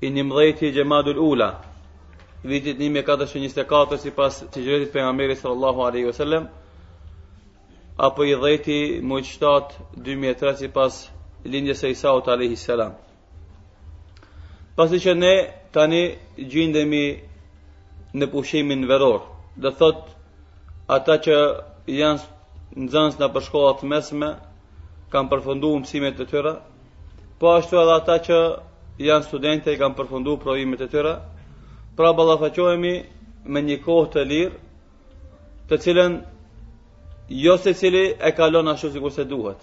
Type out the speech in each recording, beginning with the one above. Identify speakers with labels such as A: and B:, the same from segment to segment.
A: i njimdheti i xhemadul ula, vitit 1424 sipas hixhretit Pejgamberit sallallahu aleyhi ve sellem, apo i dhjeti i mujit shtatë 2003 sipas lindjes së Isaut aleyhi selam. Pasi që ne tani gjindemi në pushimin veror, do thotë ata që janë nxënës nëpër shkollat mesme, kanë përfunduar mësimet e tyre, po ashtu edhe ata që janë studentë i kanë përfunduar provimet e tyre, pra ballafaqohemi me një kohë të lirë, të cilën jo secili e kalon ashtu sikurse duhet.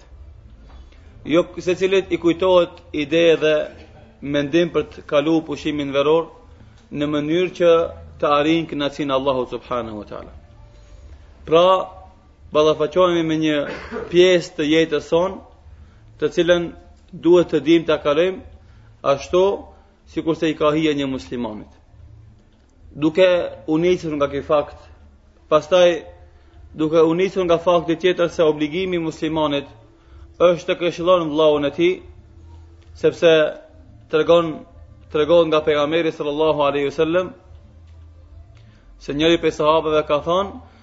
A: Jo secilit i kujtohet ide dhe mendim për ta kalu pushimin veror në mënyrë që ta arrijnë kënaqësinë e Allahut subhanahu wa ta'ala. Pra, ballafaqohemi me një pjesë të jetës sonë, të cilën duhet të dimë ta kalojmë ashtu sikurse i ka hije një muslimanit. Duke u nisur nga ky fakt, pastaj duke u nisur nga fakti tjetër se obligimi i muslimanit është ta këshillon vëllaun e tij, sepse tregohet nga pejgamberi sallallahu alaihi wasallam se njëri prej sahabeve ka thënë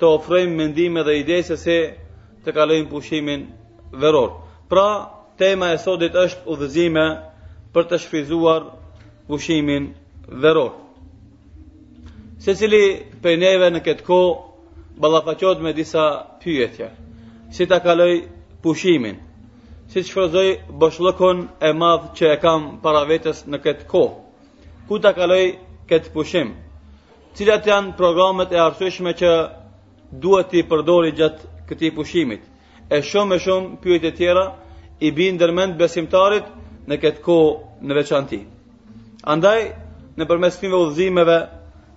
A: të ofrojmë mendime dhe ide se si ta kalojmë pushimin veror. Pra, tema e sotit është udhëzime për ta shfrytëzuar pushimin veror. Secili prej neve në këtë kohë ballafaqohet me disa pyetje. Si ta kaloj pushimin? Si ta shfrytëzoj boshllëkun e madh që e kam para vetes në këtë kohë? Ku ta kaloj këtë pushim? Cilat janë programet e arsyeshme që duhet t'i përdori gjatë këtij pushimit? E shumë e shumë pyetje tjera i binë ndërmend besimtarit në këtë kohë në veçanti. Andaj nëpërmes këtyre udhëzimeve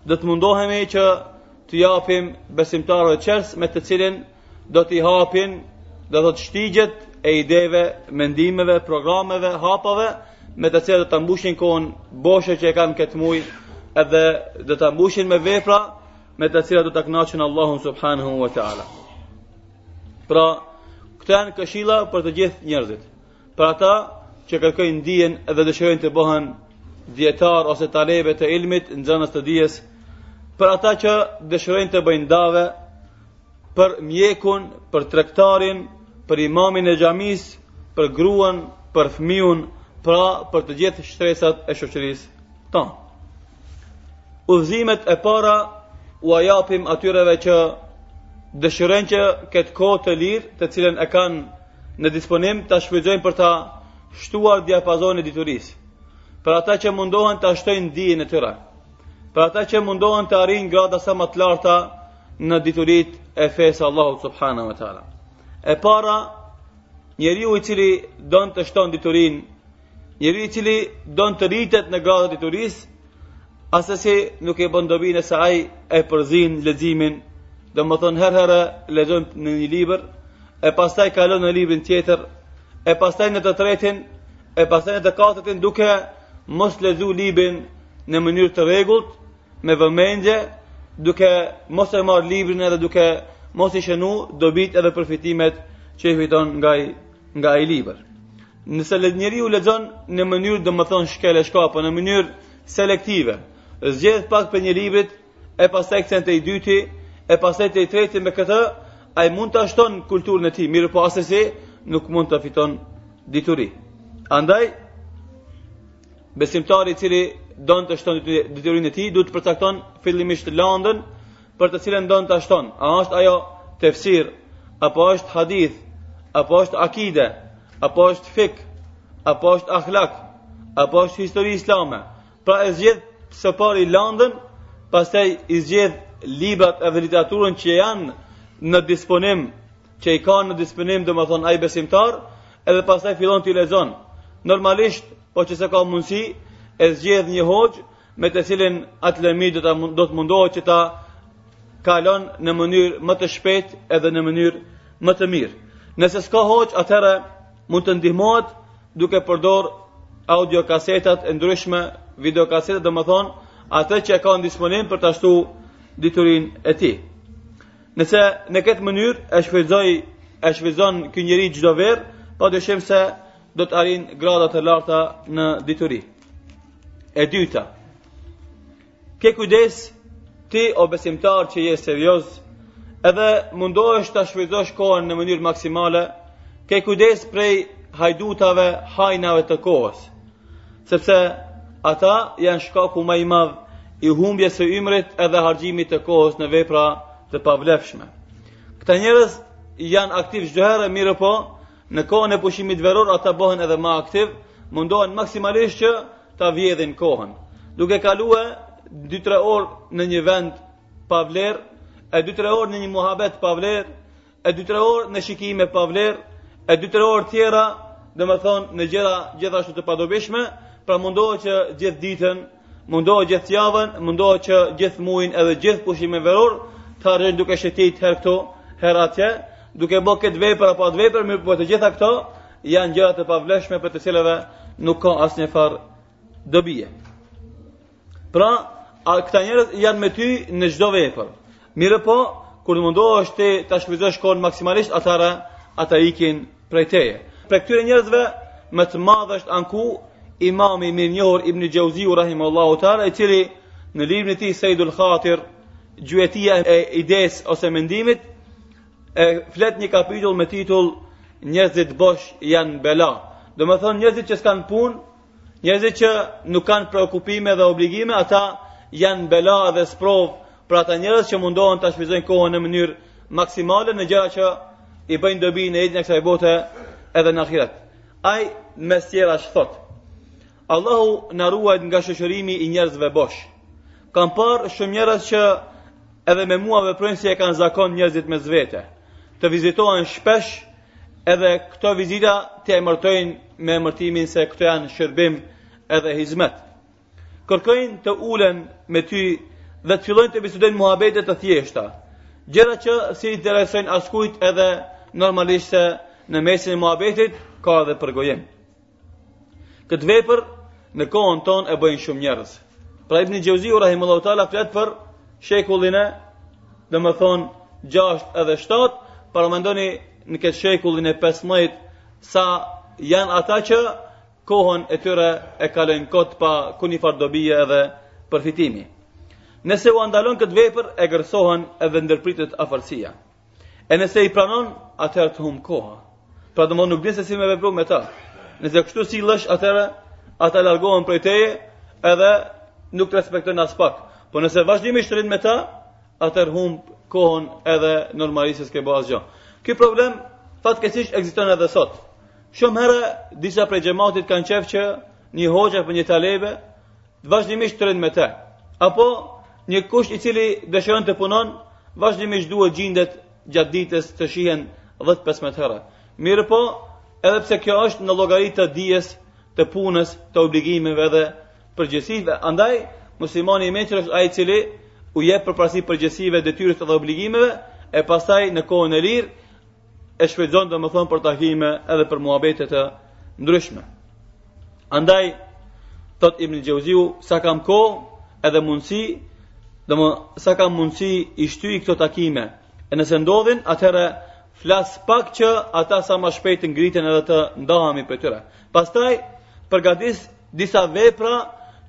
A: do të mundohemi që t'u japim besimtarëve çelës me të cilin do t'i hapin do thotë shtigjet e ideve, mendimeve, programeve, hapave, me të cilat do ta mbushin kohën boshe që e kanë këtë muj, edhe do ta mbushin me vepra, me të cilat do ta knaqin Allahun subhanahu wa ta'ala. Pra, këto janë këshilla për të gjithë njerëzit. Për ata që kërkojnë dijen dhe dëshirojnë të bëhen dijetarë ose talebe të ilmit, nxënës të dijes, për ata që dëshirojnë të bëjnë dave, për mjekun, për tregtarin, për imamin e xhamisë, për gruan, për fëmijën, pra për të gjithë shtresat e shoqërisë tonë. udhëzimet e para ua japim atyreve që dëshirojnë që këtë kohë të lirë, të cilën e kanë në disponim, ta shfrytëzojnë për ta shtuar diapazonin e diturisë. Për ata që mundohen ta shtojnë dijen e tyre. Për ata që mundohen të arrijnë grada sa më të larta në dituritë e fesë Allahu subhanahu wa taala. E para, njeriu i cili don të shton diturinë Njeriu i cili don të rritet në gradat e diturisë, asesi nuk i bën dobi nëse ai e përzin leximin. Domethënë herë herë lexon në një libër, e pastaj kalon në librin tjetër, e pastaj në të tretin, e pastaj në të katërtin duke mos lexu librin në mënyrë të rregullt, me vëmendje, duke mos e marr librin edhe duke mos i shënu dobitë edhe përfitimet që i fiton nga ai, nga ai libër. Nëse le, njeriu lexon në mënyrë domethënë shkel e shko, apo në mënyrë selektive, zgjedh pak prej një librit e pastaj kcen te i dyti, e pastaj te i treti me këtë, ai mund ta shton kulturën e tij, mirëpo asesi nuk mund të fiton dituri. Andaj besimtari i cili don të shton diturinë e tij, duhet të përcakton fillimisht landën për të cilën don ta shton, a është ajo tefsir, apo është hadith, apo është akide, apo është fikh, apo është ahlak, apo është histori islame. Pra e zgjedh së pari landën, pastaj i zgjedh librat edhe literaturën që janë në disponim, që i ka në disponim, domethënë, ai besimtar, edhe pastaj fillon t'i lexon. Normalisht, po qe se ka mundësi, e zgjedh një hoxhë, me të cilin atë lëmi do të do të mundohet që ta kalon në mënyrë më të shpejtë edhe në mënyrë më të mirë. Nëse s'ka hoxhë, atëherë mund të ndihmohet duke përdor audio kasetat e ndryshme, video kasetat, domethënë, atë që e ka në disponim për ta shtu diturinë e tij. Nëse në këtë mënyrë e shfrytëzoi, e shfrytëzon ky njeri çdo verë, pa, pa dyshim se do të arrin grada të larta në dituri. E dyta, ke kujdes ti o besimtar që je serioz, edhe mundohesh ta shfrytëzosh kohën në mënyrë maksimale, ke kujdes prej hajdutave, hajnave të kohës, sepse ata janë shkaku më i madh i humbjes së ymrit edhe harxhimit të kohës në vepra të pavlefshme. Këta njerëz janë aktiv çdo herë, mirëpo, Në kohën e pushimit veror ata bëhen edhe më aktiv, mundohen maksimalisht që ta vjedhin kohën. Duke kaluar 2-3 orë në një vend pa vlerë, e 2-3 orë në një muhabet pa vlerë, e 2-3 orë në shikime pa vlerë, e 2-3 orë tjera, domethënë në gjëra gjithashtu të padobishme, pra mundohet që gjithë ditën Mundohet gjithë javën, mundohet që gjithë muajin edhe gjithë pushimin veror ta rrin duke shëtit herë këtu, herë atje, duke bërë këtë vepër apo atë vepër, mirëpo të gjitha këto janë gjëra të pavlefshme prej të cilave nuk ka asnjë farë dobie. Pra, a, këta njerëz janë me ty në çdo vepër. Mirëpo, kur të mundohesh ti ta shfrytëzosh kohën maksimalisht, atëherë ata ikin prej teje. Prej këtyre njerëzve me të madhe është ankuar Imami i mirënjohur Ibn Xheuziu rahimahullahu taala, i cili në librin e tij Sajdul Hatir, Gjuetia e idesë ose mendimit, e flet një kapitull me titull Njerëzit bosh janë bela. Domethënë njerëzit që s'kan punë Njerëzit që nuk kanë preokupime dhe obligime, ata janë bela dhe sprovë për ata njerëz që mundohen ta shfrytëzojnë kohën në mënyrë maksimale në gjëra që i bëjnë dobi në jetën e kësaj bote edhe në ahiret. Ai mes tjerash thotë: Allahu na ruajtë nga shoqërimi i njerëzve bosh. Kam parë shumë njerëz që edhe me mua veprojnë si e kanë zakon njerëzit mes vete. Të vizitohen shpesh Edhe këto vizita t'i emërtojnë me emërtimin se këto janë shërbim edhe hizmet. Kërkojnë të ulen me ty dhe të fillojnë të bisedojnë muhabete të thjeshta. Gjëra që s'i interesojnë askujt edhe normalisht se në mesin e muhabetit ka edhe përgojim. Këtë vepër në kohën tonë e bëjnë shumë njerëz. Pra Ibn Xheuziu rahimullahu taala flet për shekullin e, domethënë 6 edhe 7, paramendoni në këtë shekullin e 15 sa janë ata që kohën e tyre e kalojnë kot pa kurrnjifarë dobie edhe përfitimi. Nëse ua ndalon këtë vepër, egërsohen edhe ndërpritet afërsia. E nëse i pranon, atëherë të humb koha. Pra nuk din se si me vepru me ta. Nëse keq sillesh, atëherë ata largohen prej teje edhe nuk të respektojnë aspak. Po nëse vazhdimisht rrin me ta, atëherë humb kohën edhe normalisht s'ke bërë asgjë. Ky problem fatkeqësisht ekziston edhe sot. Shumë herë disa prej xhematit kanë qejf që një hoxhë apo një talebe Vazhdimisht të rrin me ta. Apo njëkush i cili dëshiron të punon, vazhdimisht duhet gjindet gjatë ditës të shihen 10-15 herë. Mirëpo, edhe pse kjo është në llogari të dijes, të punës, të obligimeve dhe përgjegjësive. Andaj, muslimani i mençur është ai i cili u jep përparësi përgjegjësive, detyrës dhe obligimeve, e pastaj në kohën e lirë e shfrytëzon domethënë për takime edhe për muhabete të ndryshme. Andaj, thotë Ibn Xheuziu, sa kam kohë edhe mundësi, domethënë, sa kam mundësi i shtyj këto takime, e nëse ndodhin, atëherë flas pak që ata sa ma shpejt të ngriten edhe të ndahemi prej tyre. Pastaj, përgatis disa vepra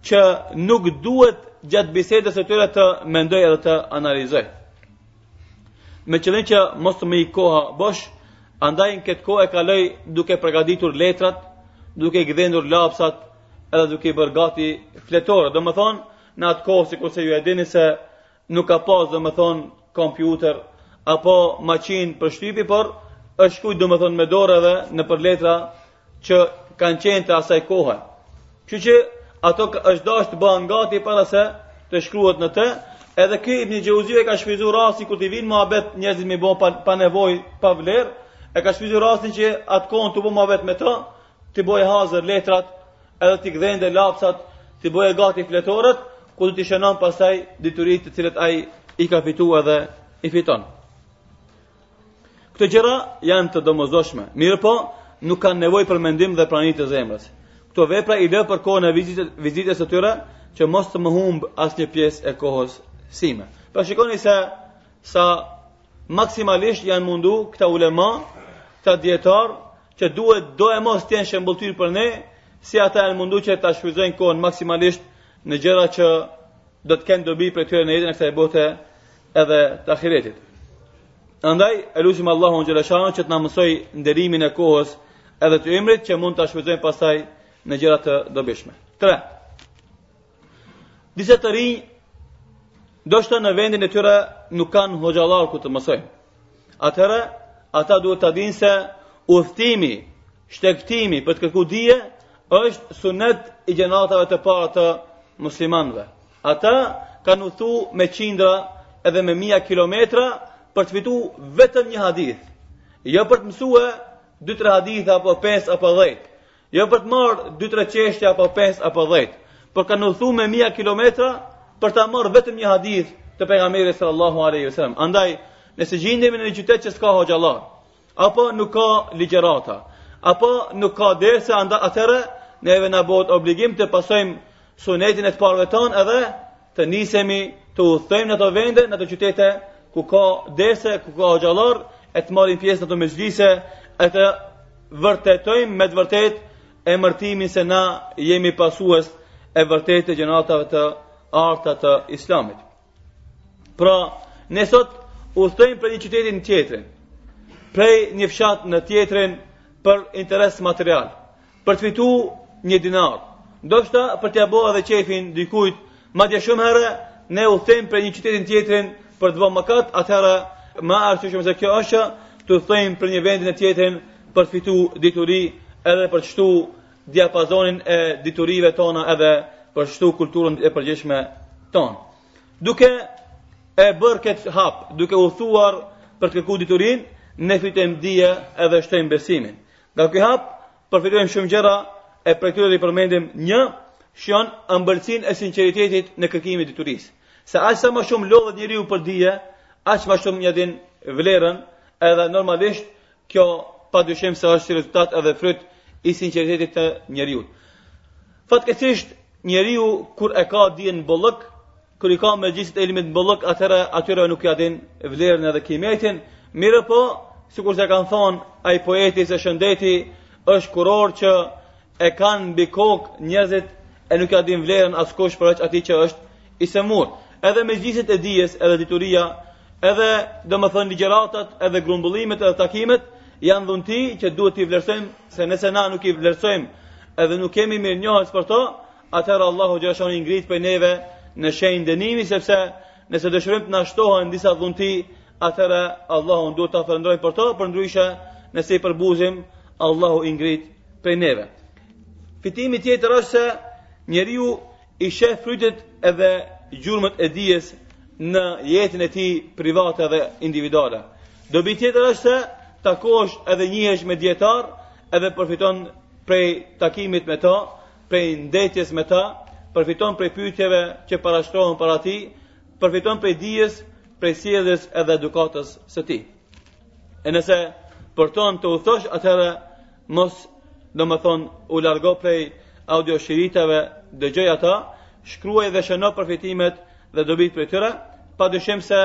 A: që nuk duhet gjatë bisedës së tyre të mendoj edhe të analizoj. Me qëllim që mos të më ik koha bosh, andaj këtë kohë e kaloj duke përgatitur letrat, duke i gdhendur lapsat, edhe duke i bërë gati fletore. Domethënë, në atë kohë, sikurse ju e dini se nuk ka pas, domethënë, kompjuter, apo makinë për shtypi, por është shkrujt, domethënë, me dorë edhe nëpër letra, që kanë qenë të asaj kohe. Kështu që ato është dashtë të bëhen gati para se të shkruhet në të, edhe ky Ibn Xheuzi e ka shfrytëzu rastin kur t'i vijnë muhabet njerëzit me bo pa, pa nevoj, pa vlerë, e ka shfrytëzu rastin që atë kohën tu bo muhabet me ta, t'i bojë hazër letrat, edhe t'i gdhendë lapsat, t'i bojë gati fletoret, ku do t'i shënon pastaj dituritë të cilat ai i ka fitu edhe i fiton. Këto gjëra janë të domosdoshme, mirëpo nuk kanë nevojë për mendim dhe prani të zemrës. Këto vepra i lë për kohën e vizitës, vizitës së tyre që mos të më humb asnjë pjesë e kohës sime. Pra shikoni se sa maksimalisht janë mundu këta ulema, këta dijetarë që duhet doemos të jenë shembëlltyrë për ne, si ata janë mundu që ta shfrytëzojnë kohën maksimalisht në gjëra që do të kenë dobi prej tyre në jetën e kësaj bote edhe të ahiretit. Andaj, e lusim Allahun xhele shanuhu që të na mësojë nderimin e kohës edhe të ymrit që mund ta shfrytëzojmë pastaj në gjëra të dobishme. Tre, disa të rinj, ndoshta në vendin e tyre nuk kanë hoxhallarë ku të mësojnë. Atëherë, ata duhet ta dinë se udhëtimi, shtegtimi për të kërku dije, është sunet i gjeneratave të para të muslimanëve. Ata kanë udhëtu me qindra edhe me mijëra kilometra për të fitu vetëm një hadith. Jo për të mësu 2-3 hadithe apo 5 apo 10. Jo për të marrë 2-3 çështje apo 5 apo 10. Por kanë udhëtu me mijëra kilometra për ta marrë vetëm një hadith të pejgamberit sallallahu aleyhi sallam. Andaj, nëse gjindemi në një qytet që s'ka hoxhallarë, Apo nuk ka ligjërata, apo nuk ka derse anda atëherë, neve na bëhet obligim të pasojmë sunetin e të parëve tanë edhe të nisemi të udhëtojmë në ato vende, në ato qytete ku ka derse, ku ka hoxhallarë, e të marrim pjesë në ato mexhlise, e të vërtetojmë me të vërtetë emërtimin se na jemi pasues të vërtetë të gjeneratave të arta të islamit. Pra, ne sot udhëtojmë prej një qyteti në tjetrin, prej një fshat në tjetrin për interes material, për të fitu një dinar. Ndoshta për t'ja bo edhe qefin dikujt, madje shumë herë, ne udhëtojmë prej një qyteti në tjetrin për të bo mëkate, atëherë ma e arsyeshme se kjo është, të udhëtojmë prej një vendi në tjetrin për të fitu dituri edhe për të shtu diapazonin e diturive tona edhe për shtu kulturën e përgjithshme tonë. Duke e bërë këtë hap, duke udhëtuar për të kërku diturinë, ne fitojmë dije edhe shtojmë besimin. Nga ky hap, përfitojmë shumë gjëra e prej këtyre do i përmendim një, shijon ëmbëlsinë e sinqeritetit në kërkim të diturisë. Se aq sa ma shumë lodhet njeriu për dije, aq ma shumë ja din vlerën, edhe normalisht Kjo pa dyshim se është rezultat edhe fryt i sinqeritetit te njeriu. Fatkeqësisht njeriu kur e ka dijen në bollëk, kur i ka mexhliset e ilmit në bollëk, atëherë atyre nuk ja din vlerën edhe kimetin, mirëpo, sikurse ka thënë ai poeti se shëndeti është kurorë që e kanë mbi kokë njerëzit e nuk ja din vlerën askush përveç atij që është i sëmurë. Edhe mexhliset e dijes, edhe dituria, edhe domethënë ligjëratat, edhe grumbullimet, edhe takimet janë dhunti që duhet t'i vlerësojmë, se nëse na nuk i vlerësojmë edhe nuk jemi mirënjohës për to, atëherë Allahu xhelle shanuhu i ngrit prej neve në shenjë dënimi sepse nëse dëshirojmë të na shtohen disa dhunti, atëherë Allahun duhet ta falënderojmë për to, përndryshe nëse i përbuzim, Allahu i ngrit prej neve. Fitimi tjetër është se njeriu i sheh frytet edhe gjurmët e dijes në jetën e tij private dhe individuale. Dobi tjetër është se takohesh edhe njihesh me dijetar, edhe përfiton prej takimit me të, prej ndejtjes me të, përfiton prej pyetjeve që parashtrohen para tij, përfiton prej dijes, prej sjelljes edhe edukatës së tij. E nëse përton të udhëtosh, atëherë mos domethënë u largo prej audio shiritave dëgjoji ata, shkruaj dhe shëno përfitimet dhe dobitë prej tyre, pa dyshim se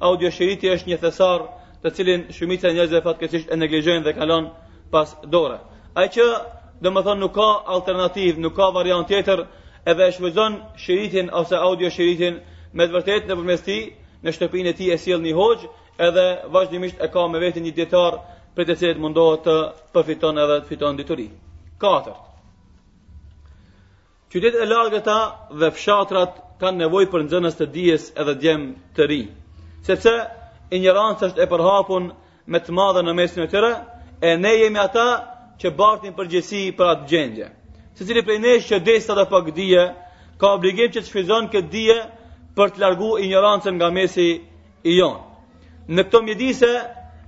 A: audio shiriti është një thesar të cilin shumica e njerëzve fatkeqësisht e neglizhojnë dhe e lënë pas dore. Ai që domethënë nuk ka alternativë, nuk ka variant tjetër, edhe e shfrytëzon shiritin ose audio shiritin me të vërtetë nëpërmjet tij në shtëpinë e tij e sjell një hoxhë Edhe vazhdimisht e ka me veti një dijetar prej të cilit mundohet të përfiton edhe të fiton dituri. 4. Qytetet e largëta dhe fshatrat kanë nevojë për nxanës të dijes edhe djem të ri. Sepse injoranca është e përhapun me të madhe në mesin e tyre, e ne jemi ata që bartim përgjegjësi për atë gjendje. Secili prej nesh që ka sado pak dije, ka obligim që ta shfrytëzon këtë dije për ta largu injorancën nga mesi i jonë. Në këto mjedise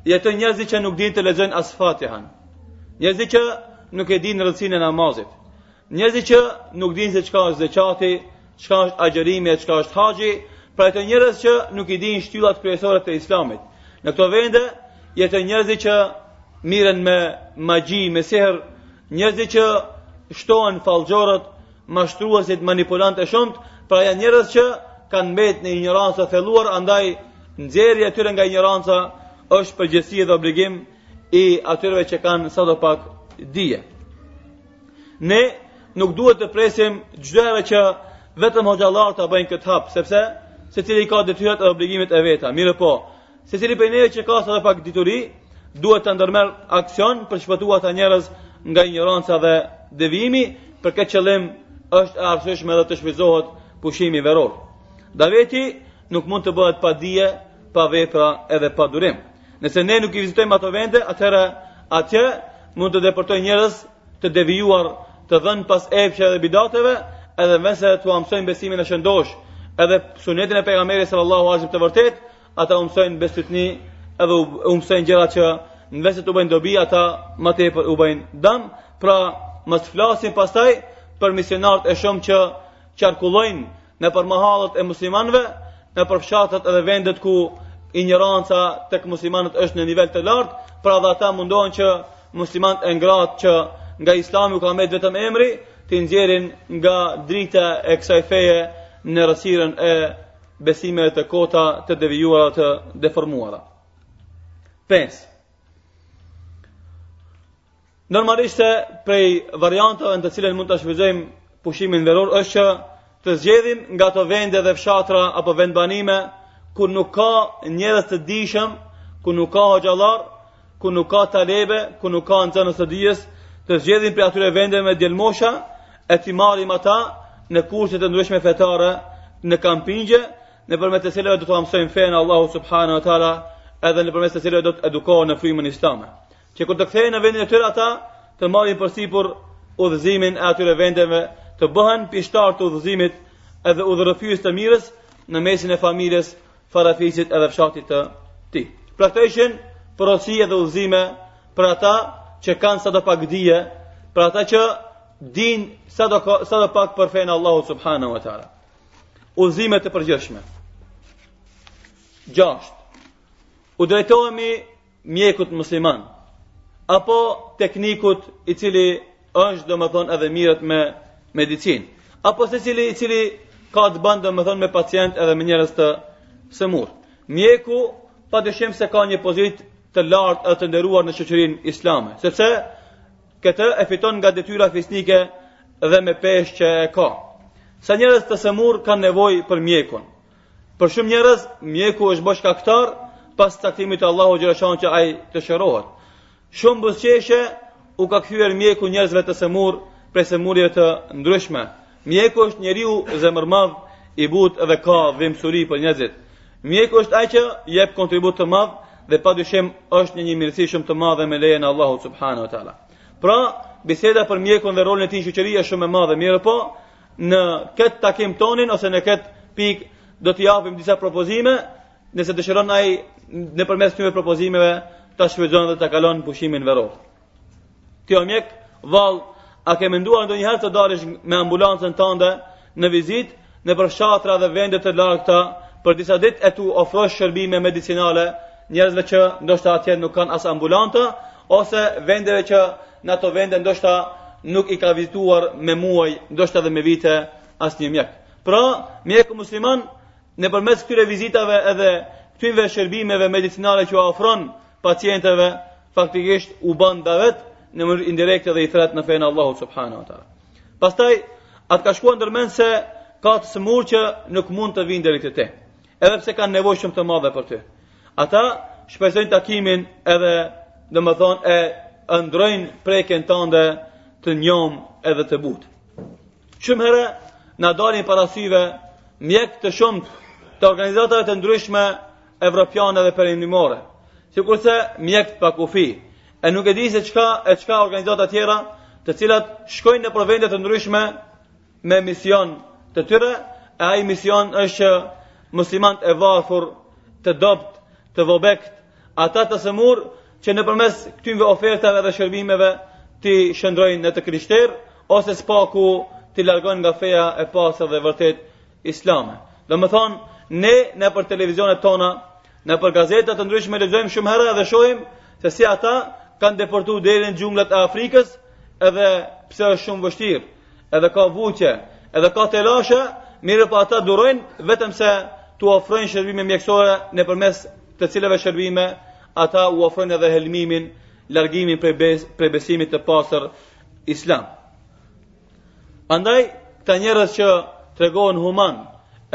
A: jetojnë njerëz që nuk dinë të lexojnë as Fatihan. Njerëz që nuk e dinë rëndësinë e namazit. Njerëz që nuk dinë se çka është zeqati, çka është agjërimi, e çka është haxhi, pra janë njerëz që nuk i dinë shtyllat kryesore të Islamit. Në këto vende jetojnë njerëz që merren me magji, me sehr, Njerëz që u shtrohen fallxhorëve, mashtruesve, manipulantëve shumtë, pra janë njerëz që kanë mbet në injorancë të thelluar, andaj nxjerrja e tyre nga injoranca është përgjegjësi dhe obligim i atyreve që kanë sado pak dije. Ne nuk duhet të presim çdo herë që vetëm hoxhallarët ta bëjnë këtë hap, sepse secili ka detyrat edhe obligimet e veta. Mirëpo, Secili prej neve që ka sado pak dituri, duhet të ndërmerr aksion për t'shpëtu ata njerëz nga injoranca dhe devijimi, për këtë qëllim është e arsyshme dhe të shfrytëzohet pushimi veror. Daveti nuk mund të bëhet pa dije, pa vepra edhe pa durim. Nëse ne nuk i vizitojmë ato vende, atëherë atje mund të depërtojnë njerëz të devijuar, të dhënë pas epsheve dhe bidateve, edhe në vend se t'ua mësojnë besimin e shëndoshë, edhe sunetin e pejgamberit sallallahu alaihi wasallam të vërtetë, Ata u mësojnë besytni edhe u mësojnë gjëra që në vend se t'u bëjnë dobi, ata më tepër u bëjnë dëm. Pra, mos të flasim pastaj për misionarët e shumtë që qarkullojnë nëpër mahallët e muslimanëve, nëpër fshatrat edhe vendet ku injoranca tek muslimanët është në nivel të lartë, pra dhe ata mundohen që muslimanët e ngratë që nga islami u ka mbet vetëm emri, t'i nxjerrin nga drita e kësaj feje në errësirën e besimeve të kota të devijuara të deformuara. 5. Normalisht se prej varianteve në të cilën mund ta shfrytëzojmë pushimin veror është që të zgjedhim nga ato vende dhe fshatra apo vendbanime ku nuk ka njerëz të dijshëm, ku nuk ka hoxhallarë, ku nuk ka talebe, ku nuk ka nxanës të dijes, të zgjedhim prej atyre vendeve djelmosha, e t'i marrim ata në kurse të ndryshme fetare, në kampingje, nëpërmes të cilëve do ta mësojnë fenë e Allahut Subhanehu wa Teala, edhe nëpërmes të cilëve do të edukohen në frymën islame. Që kur të kthehen në vendin e tyre ata, të marrin përsipër udhëzimin e atyre vendeve, të bëhen pishtarë të udhëzimit edhe udhërrëfyes të së mirës në mesin e familjes, farefisit edhe fshatit të tij. Pra këto ishin porosi dhe udhëzime për ata që kanë sado pak dije, për ata që din sado pak për fenë e Allahut subhanahu wa taala. Udhëzime të përgjithshme. 6. U drejtohemi mjekut musliman apo teknikut i cili është domethënë edhe mirret me medicinë apo secili i cili ka të bën domethënë me pacientë edhe me njerëz të sëmurë mjeku pa dyshim se ka një pozitë të lartë edhe të nderuar në shoqërinë islame sepse këtë e fiton nga detyra fisnike dhe me peshë që e ka sa njerëz të sëmurë kanë nevojë për mjekun Për shumë njerëz, mjeku është bërë shkaktar pas caktimit të Allahut xheleshanuhu që ai të shërohet. Shumë buzëqeshje u ka kthyer mjeku njerëzve të sëmurë prej sëmundjeve të ndryshme. Mjeku është njeriu zemërmadh i butë dhe ka dhimbsuri për njerëzit. Mjeku është ai që jep kontribut të madh dhe pa dyshim është në një mirësi shumë të madhe me lejen e Allahut subhanahu wa taala. Pra, biseda për mjekun dhe rolin e tij në shoqëri është shumë e madhe, mirëpo Në këtë takim tonin ose në këtë pikë do t'i japim disa propozime, nëse dëshiron ai nëpërmes këtyre propozimeve ta shfrytëzon dhe ta kalon pushimin veror. Ti o mjek, vallë, a ke menduar ndonjëherë të dalësh me ambulancën tënde në vizitë nëpër fshatra dhe vende të largëta për disa ditë e t'u ofrosh shërbime medicinale njerëzve që ndoshta atje nuk kanë as ambulanca ose vendeve që në ato vende ndoshta nuk i ka vizituar me muaj, ndoshta edhe me vite asnjë mjek. Pra, mjeku musliman nëpërmes këtyre vizitave edhe këtyre shërbimeve medicinale që u ofron pacientëve, faktikisht u bën davet në mënyrë indirekte dhe i thret në fenë e Allahut subhanahu wa taala. Pastaj a të ka shkuar ndërmend se ka të sëmurë që nuk mund të vinë deri te ti. Edhe pse kanë nevojë shumë të madhe për ty. Ata shpresojnë takimin edhe domethënë e ëndërrojnë prekjen tënde të njomë edhe të butë. Shumë herë na dalin parasysh mjekë të shumtë të organizatave të ndryshme evropiane dhe perëndimore. Sikurse mjekët pa kufi, e nuk e di se çka e çka organizata tjera të cilat shkojnë nëpër vende të ndryshme me mision të tyre, e ai mision është që muslimanët e varfër, të dobët, të vobektë, ata të sëmurë që nëpërmes këtyre ofertave dhe shërbimeve t'i shndërrojnë në të krishterë ose së paku t'i largojnë nga feja e pastër dhe e vërtetë islame. Domethënë ne nëpër televizionet tona, nëpër gazeta të ndryshme lexojmë shumë herë edhe shohim se si ata kanë depërtu deri në xhunglat e Afrikës, edhe pse është shumë vështirë. Edhe ka vuajtje, edhe ka telashe, mirëpo ata durojnë, vetëm se t'u ofrojnë shërbime mjekësore nëpërmes të cilave shërbime, ata u ofrojnë edhe helmimin, largimin prej, bes, prej besimit të pastër islam. Andaj, këta njerëz që tregohen human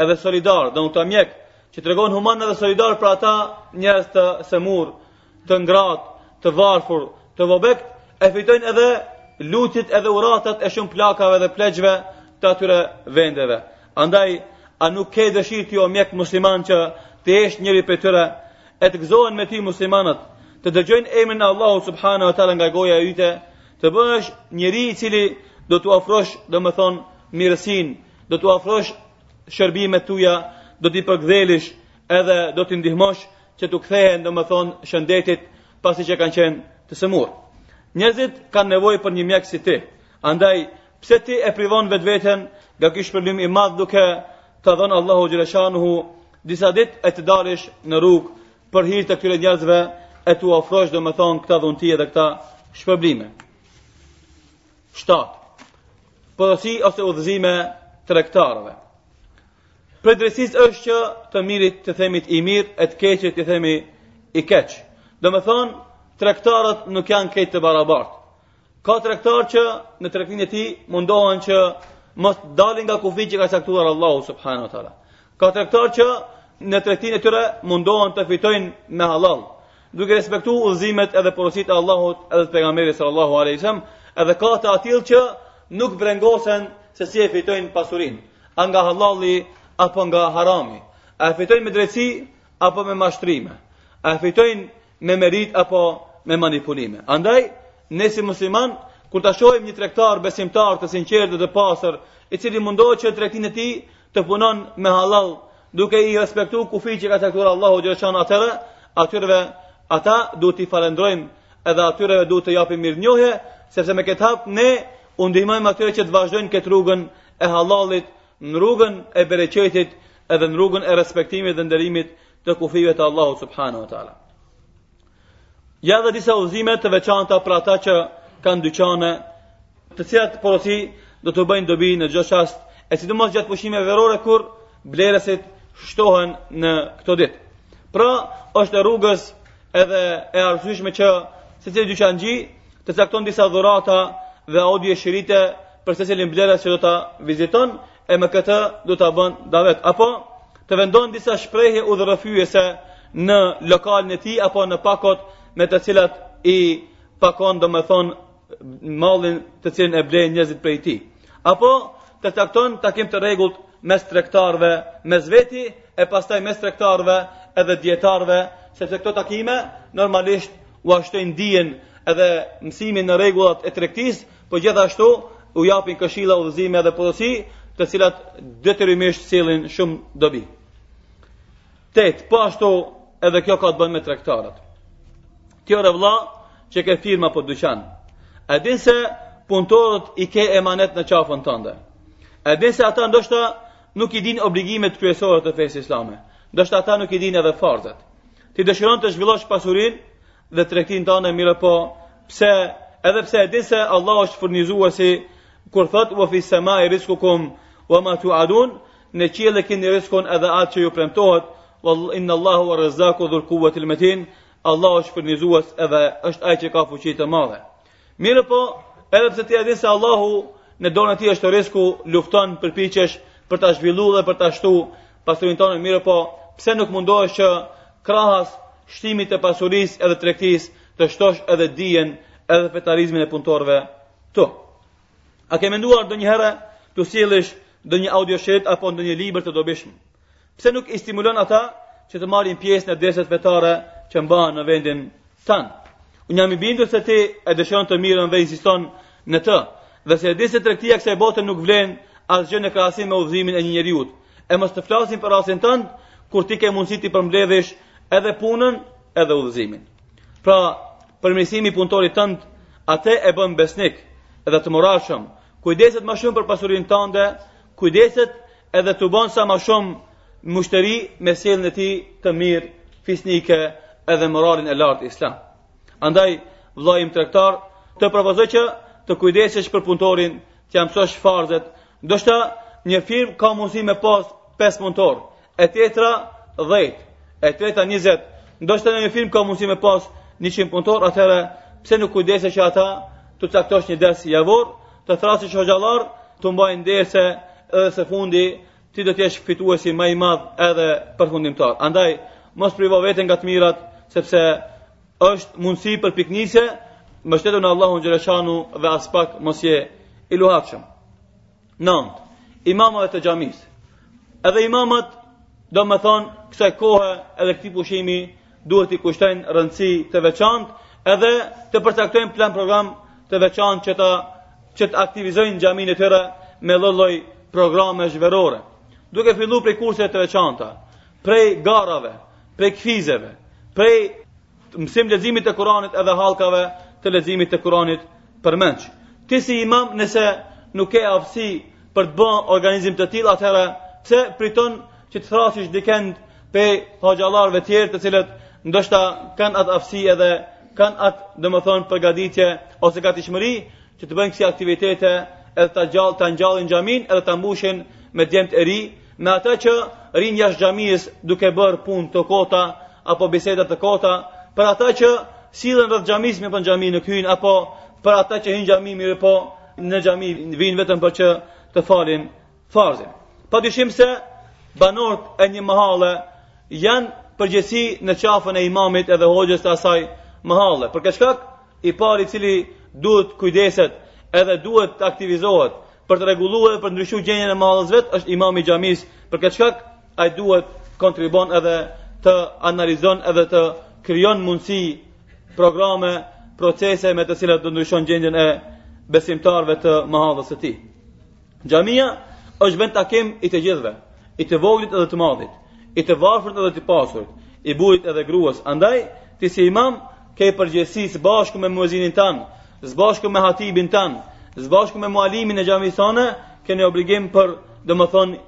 A: edhe solidar, domethënë këta mjekë, që tregohen human edhe solidar për ata njerëz të sëmurë, të ngratë, të varfur, të vobektë, e fitojnë edhe lutjet edhe uratat e shumë plakave dhe pleqve të atyre vendeve. Andaj, a nuk ke dëshirë ti o mjek musliman që të jesh njëri prej tyre, e të gëzohen me ty muslimanët, të dëgjojnë emrin e Allahu subhanahu wa taala nga goja jote, të bëhesh njeri i cili do t'u afrosh, domethënë, mirësinë, do t'u afrosh shërbimet tuaja, do t'i përgdhelish, edhe do t'i ndihmosh që t'u kthehen domethënë shëndetit pasi që kanë qenë të sëmurë. Njerëzit kanë nevojë për një mjek si ti, andaj pse ti e privon vetveten nga ky shpërblim i madh duke të dhënë Allahut xheleshanuhu disa ditë e të dalish në rrugë për hir të këtyre njerëzve e t'u ofrosh domethënë këta dhunti dhe këta shpërblime. 7. Porosi ose udhëzime tregtarëve. Prej drejtësisë është që të mirit t'i themi i mirë, e të keqit t'i themi i keq. Domethënë, tregtarët nuk janë krejt të barabartë. Ka tregtar që në tregtinë e tij mundohen që mos dalin nga kufijtë që ka caktuar Allahu subhanahu wa taala. Ka tregtar që në tregtinë e tyre mundohen të fitojnë me hallall, duke respektu udhëzimet edhe porositë e Allahut edhe të pejgamberit sallallahu alaihi wasallam, edhe ka të atillë që nuk brengosen se si e fitojnë pasurinë. A nga hallalli apo nga harami? A e fitojnë me drejtësi apo me mashtrime? A e fitojnë me meritë apo me manipulime? Andaj, ne si muslimanë, kur ta shohim një tregtar besimtar të sinqertë dhe të pastër, i cili mundohet që tregtinë e tij të punon me hallall, duke i respektu kufijtë që ka caktuar Allahu xheleshanuhu atëherë, atyreve ata duhet t'i falënderojmë edhe atyreve duhet t'u japim mirënjohje, sepse me këtë hap ne u ndihmojmë atyre që të vazhdojnë këtë rrugën e hallallit në rrugën e bereqetit edhe në rrugën e respektimit dhe nderimit të kufive të Allahu subhanahu wa taala. Ja dhe disa udhëzime të veçanta për ata që kanë dyqane, të cilat porosi do t'u bëjnë dobi në çdo çast, e sidomos gjatë pushimeve verore kur blerësit shtohen në këto ditë. Pra, është e rrugës edhe e arsyeshme që secili dyqanxhi, të cakton disa dhurata dhe audioshirite për secilin blerës që do ta viziton, e me këtë do të bën davet. Apo, të vendon disa shprehje udhërrëfyese në lokalin e tij, apo në pakot me të cilat i pakon domethënë mallin të cilin e blejnë njerëzit prej tij. Apo të cakton takim të rregullt mes tregtarëve, mes veti e pastaj mes tregtarëve edhe dietarëve, sepse këto takime normalisht u a shtojnë dijen edhe mësimin në rregullat e tregtisë, po gjithashtu u japin këshilla, udhëzime edhe porosi, të cilat detyrimisht sjellin shumë dobi. Tetë, po ashtu edhe kjo ka të bëjë me tregtarët. Ti ore vëlla, që ke firmë apo dyqan. A din se punëtorët i ke emanet në qafën tënde. A din se ata ndoshta nuk i din obligimet kryesore të fesë islame. Ndoshta ata nuk i din edhe farzat. Ti dëshiron të zhvillosh pasurinë dhe tregtinë tënde mirëpo edhe pse e din se Allahu është furnizuesi kur thotë wa fi samai rizqukum wa ma tu'adun Në qiell e keni rrizkun edhe atë që ju premtohet, wa inna Allaha ar-razzaqu dhul quwwati al-matin. Allahu është furnizuesi edhe është ai që ka fuqi të madhe. Mirëpo, edhe pse ti e di se Allahu në dorën e tij është rrizku, lufton, përpiqesh për ta zhvilluar dhe për ta shtu pasurinë tënde, mirëpo, pse nuk mundohesh që krahas shtimit të pasurisë edhe tregtisë të shtosh edhe dijen edhe fetarizmin e punëtorëve tu. A ke menduar ndonjëherë t'u sjellësh ndonjë audioshirit apo ndonjë libër të dobishëm? Pse nuk i stimulon ata që të marrin pjesë në derset fetare që mbahen në vendin tënd? Unë jam i bindur se ti e dëshiron të mirën dhe insiston në të, dhe se e di se tregtia e kësaj bote nuk vlen asgjë në krahasim me udhëzimin e një njeriu. E mos të flasim për rastin tënd, kur ti ke mundësi t'i përmbledhësh edhe punën, edhe udhëzimin. Pra, Përmirësimi i punëtorit tënd atë e bën besnik dhe të moralshëm. Kujdeset më shumë për pasurinë tënde, kujdeset edhe të bën sa më shumë myshteri me sjelljen e tij të mirë fisnike edhe moralin e lartë islam. Andaj vëllai im tregtar, të propozoj që të kujdesesh për punëtorin, t'ia mësosh farzet. Ndoshta një firmë ka mundësi me pas 5 punëtorë, E tjetra 10, e treta 20. Ndoshta në një firmë ka mundësi me pas 100 punëtorë, atëherë pse nuk kujdesesh që ata t'u caktosh një ders javor, të thrasësh hoxhallarë, t'u mbajnë derse edhe së fundi ti do të jesh fituesi më i madh edhe përfundimtar. Andaj mos privo veten nga të mirat, sepse është mundësi për pikënisje, mbështetu në Allahun xheleshanuhu dhe aspak mos ji i luhatshëm. Nëntë, imamëve të xhamisë. Edhe imamët, domethënë, kësaj kohe edhe këtij pushimi, duhet t'i kushtojnë rëndësi të veçantë, edhe të përcaktojnë plan program të veçantë që të, që të aktivizojnë xhaminë e tyre me lloj-lloj programesh verore. Duke fillu prej kurseve të veçanta, prej garave, prej kuizeve, prej Mësim leximit e Kuranit edhe hallkave të leximit e Kuranit përmendsh. Ti si imam nëse nuk ke aftësi për të bërë organizim të tillë atëherë pse priton që të thrasish dikend prej hoxhallarëve të tjerë të cilët ndoshta kanë atë aftësi edhe kanë atë, domethënë, përgatitje ose gatishmëri që të bëjnë kësi aktivitete edhe ta gjallë, ta ngjallin xhaminë edhe ta mbushin me djemt e ri, Me ata që rrinë jashtë xhamisë duke bërë punë të kota apo biseda të kota, për ata që sillen rreth xhamisë mirëpo në xhami nuk hyjnë apo për ata që hyjnë në xhami mirëpo në xhami vijnë vetëm për që të falin farzin. Pa dyshim se banorët e një mahalle janë përgjegjësi në qafën e imamit edhe hoxhës të asaj mahalle. Për këtë shkak i pari i cili duhet të kujdeset edhe duhet të aktivizohet për të rregullu edhe për ndryshu gjendjen e mahallës vet është imami i xhamisë për këtë shkak ai duhet të kontribon edhe të analizon edhe të krijon mundësi programe procese me të cilat do ndryshon gjendjen e besimtarëve të mahallës së tij xhamia është vendtakim i të gjithëve i të voglit edhe të madhit i të varfrit edhe të pasurit i burrit edhe gruas andaj ti si imam Ke përgjegjësi së bashku me muezinin tand, së bashku me hatibin tand, së bashku me mualimin e xhamisë tande, keni obligim për, domethënë,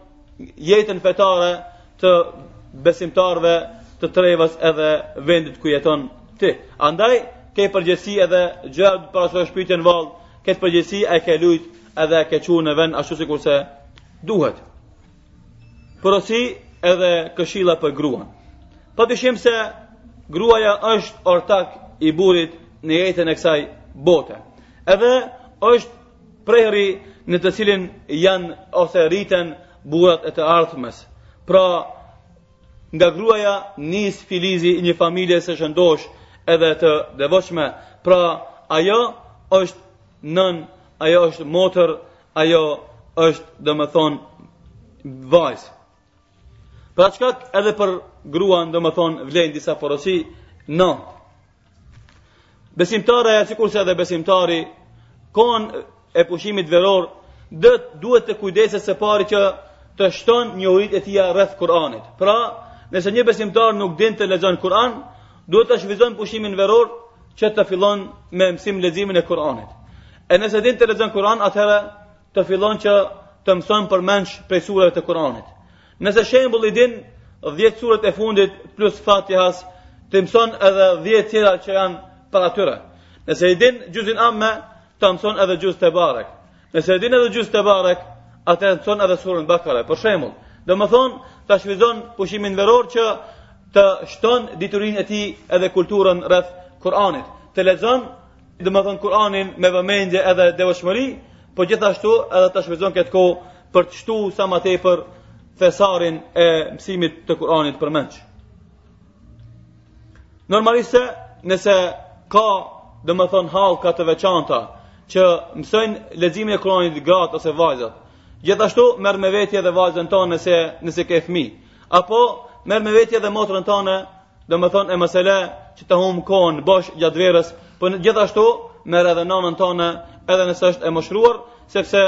A: jetën fetare të besimtarëve të trevës edhe vendit ku jeton ti. Andaj, ke përgjegjësi edhe ja parashtrosh pytjen vallë, këtë përgjegjësi a e ke lujt edhe e ke çu në vend ashtu sikurse duhet. Porosi edhe këshilla për gruan. Pa dyshim se gruaja është ortak i burrit në jetën e kësaj bote. Edhe është prehri në të cilin janë ose rriten burrat e të ardhmes. Pra, nga gruaja nis filizi i një familje të shëndoshë edhe të devotshme. Pra, ajo është nënë, ajo është motër, Ajo është, domethënë, vajzë. Për këtë shkak edhe për gruan, domethënë, vlejnë disa porosi, në. Besimtarja sikurse edhe besimtari, kohën e pushimit veror duhet të kujdeset së pari që të shton njohuritë e tia rreth Kur'anit. Pra, nëse një besimtar nuk din të lexon Kur'an, duhet të shfrytëzon pushimin veror që të fillon me mësim leximin e Kur'anit. E nëse din të lexon Kur'an, atëherë të fillon që të mëson përmendsh prej sureve të Kur'anit. Nëse shembull i din 10 suret e fundit plus Fatihas, të mëson edhe 10 tjera që janë para tyre. Nëse i din xhuzin Amme, ta mëson edhe xhuz Tebarek. Nëse i din edhe xhuz Tebarek, atëherë mëson edhe suren Bekare. Për shembull, domethënë, ta shfrytëzon pushimin veror që të shton diturinë e tij edhe kulturën rreth Kur'anit. Të lexon Domethënë Kur'anin me vëmendje edhe devotshmëri, po gjithashtu edhe ta shfrytëzon këtë kohë për të shtu sa ma tepër thesarin e mësimit të Kur'anit përmendsh. Normalisht se nëse ka domethënë hallka të veçanta që mësojnë leximin e Kur'anit gratë ose vajzat, gjithashtu merre me vetje dhe vajzën tane nëse, nëse ke fmij, apo merre me vetje dhe motrën tane Domethënë e mos e le që të humb kohën bosh gjatë verës, por po gjithashtu merre edhe nanën tane edhe nëse është e moshuar, sepse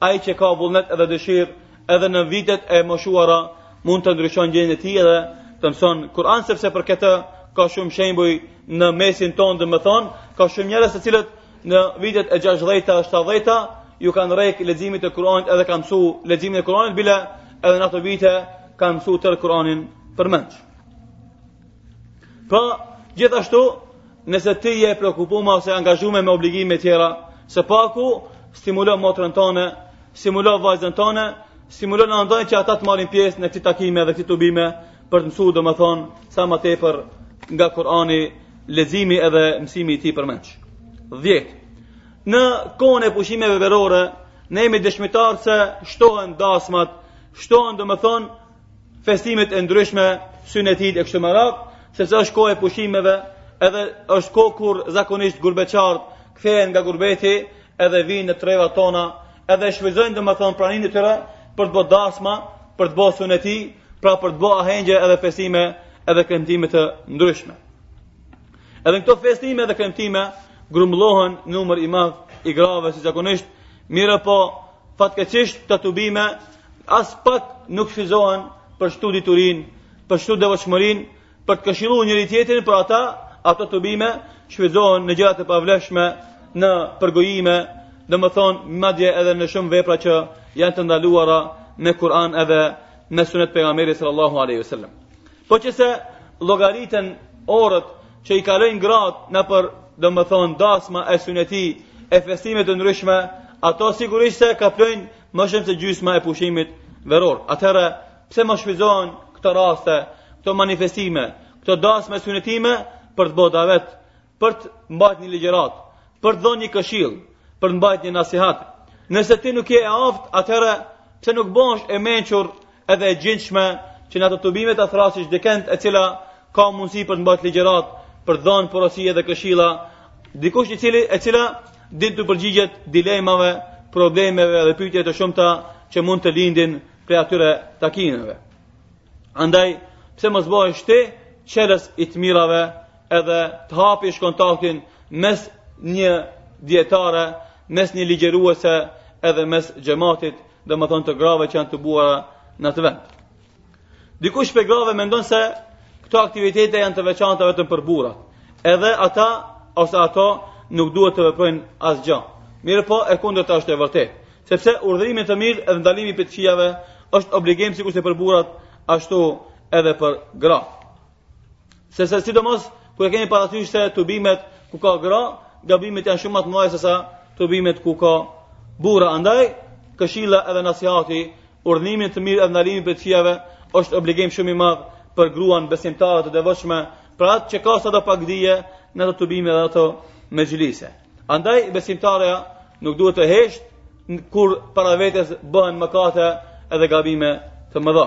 A: ai që ka vullnet edhe dëshirë, edhe në vitet e moshuara mund të ndryshon gjendjen e tij edhe të mëson Kur'an, sepse për këtë ka shumë shembuj në mesin tonë domethënë, ka shumë njerëz të cilët në vitet e 60-ta, 70-ta, iu kanë rrek leximit të Kur'anit edhe kanë mësu leximin e Kur'anit, bile edhe në ato vite kanë mësu tërë Kur'anin përmendsh. Pra, gjithashtu, nëse ti je e preokupume ose e angazhume me obligime tjera, së paku stimulo motrën tane, stimulo vajzën tane, stimulo nanën që ata të marrin pjesë në këto takime dhe këto tubime për të mësu domethënë sa më tepër nga Kurani, leximi edhe mësimi i tij përmendsh. 10. Në kohën e pushimeve verore, ne jemi dëshmitarë se shtohen dasmat, shtohen domethënë festimet e ndryshme, syneti e kështu me radhë, sepse është kohë e pushimeve, edhe është kohë kur zakonisht gurbetçarët kthehen nga gurbeti, edhe vijnë në trevat tona, edhe shfrytëzojnë domethënë praninë e tyre për të bo dasma, për të bo syneti, pra për të bo ahengje edhe festime, edhe kremtime të ndryshme. Edhe në këto festime edhe kremtime grumbullohen numër i madh i grave si zakonisht Mirëpo, fatkeqësisht këto tubime aspak nuk shfrytëzohen për shtu diturinë, për shtu devotshmërinë, për të këshilu njëri tjetrin, por ata, ato tubime shfrytëzohen në gjërat e pavleshme, në përgojime, domethënë madje edhe në shumë vepra që janë të ndaluara në Kur'an edhe në sunet të pejgamberit sallallahu alaihi wasallam. Po qe se llogariten orët që i kalojnë gratë nëpër, domethënë, dasma e syneti e festime të ndryshme, ato sigurisht se kaplojnë më shumë se gjysma e pushimit veror. Atëherë, pse mos shfrytëzohen këto raste, këto manifestime, këto dasma e synetime për të bota vetë, për të mbajt një ligjëratë, për të dhënë një këshillë, për të mbajt një nasihat. Nëse ti nuk je e aftë, atëherë pse nuk bëhesh e mençur edhe e gjindshme që në ato tubime të thrasësh dikënd e cila ka mundësi për të mbajt ligjëratë, për të dhënë porosi edhe këshilla, dikush i cili e cila din t'u përgjigjet dilemave, problemeve dhe pyetjeve të shumta që mund të lindin prej atyre takimeve. Andaj, pse mos bëhesh ti çelës i të mirave Edhe të hapish kontaktin mes një dietare, mes një ligjëruese edhe mes xhamatit, domethënë të grave që janë tubuara në atë vend. Dikush prej grave mendon se këto aktivitete janë të veçanta vetëm për burrat. Edhe ata ose ato nuk duhet të veprojnë asgjë. Mirëpo, e kundërta është e vërtetë. Sepse urdhërimi në të mirë edhe ndalimi prej të këqijave është obligim sikurse për burrat, ashtu edhe për gra. Se sidomos kur e kemi parasysh se tubimet ku ka gra, gabimet janë shumë më të mëdha se sa tubimet ku ka burra. Andaj këshilla edhe nasihati, urdhërimi në të mirë edhe ndalimi prej të këqijave është obligim shumë i madh për gruan besimtare të devotshme, për atë që ka sadopak dije në ato tubime dhe ato mexhlise. Andaj besimtarja nuk duhet të hesht kur para vetes bëhen mëkate edhe gabime të mëdha.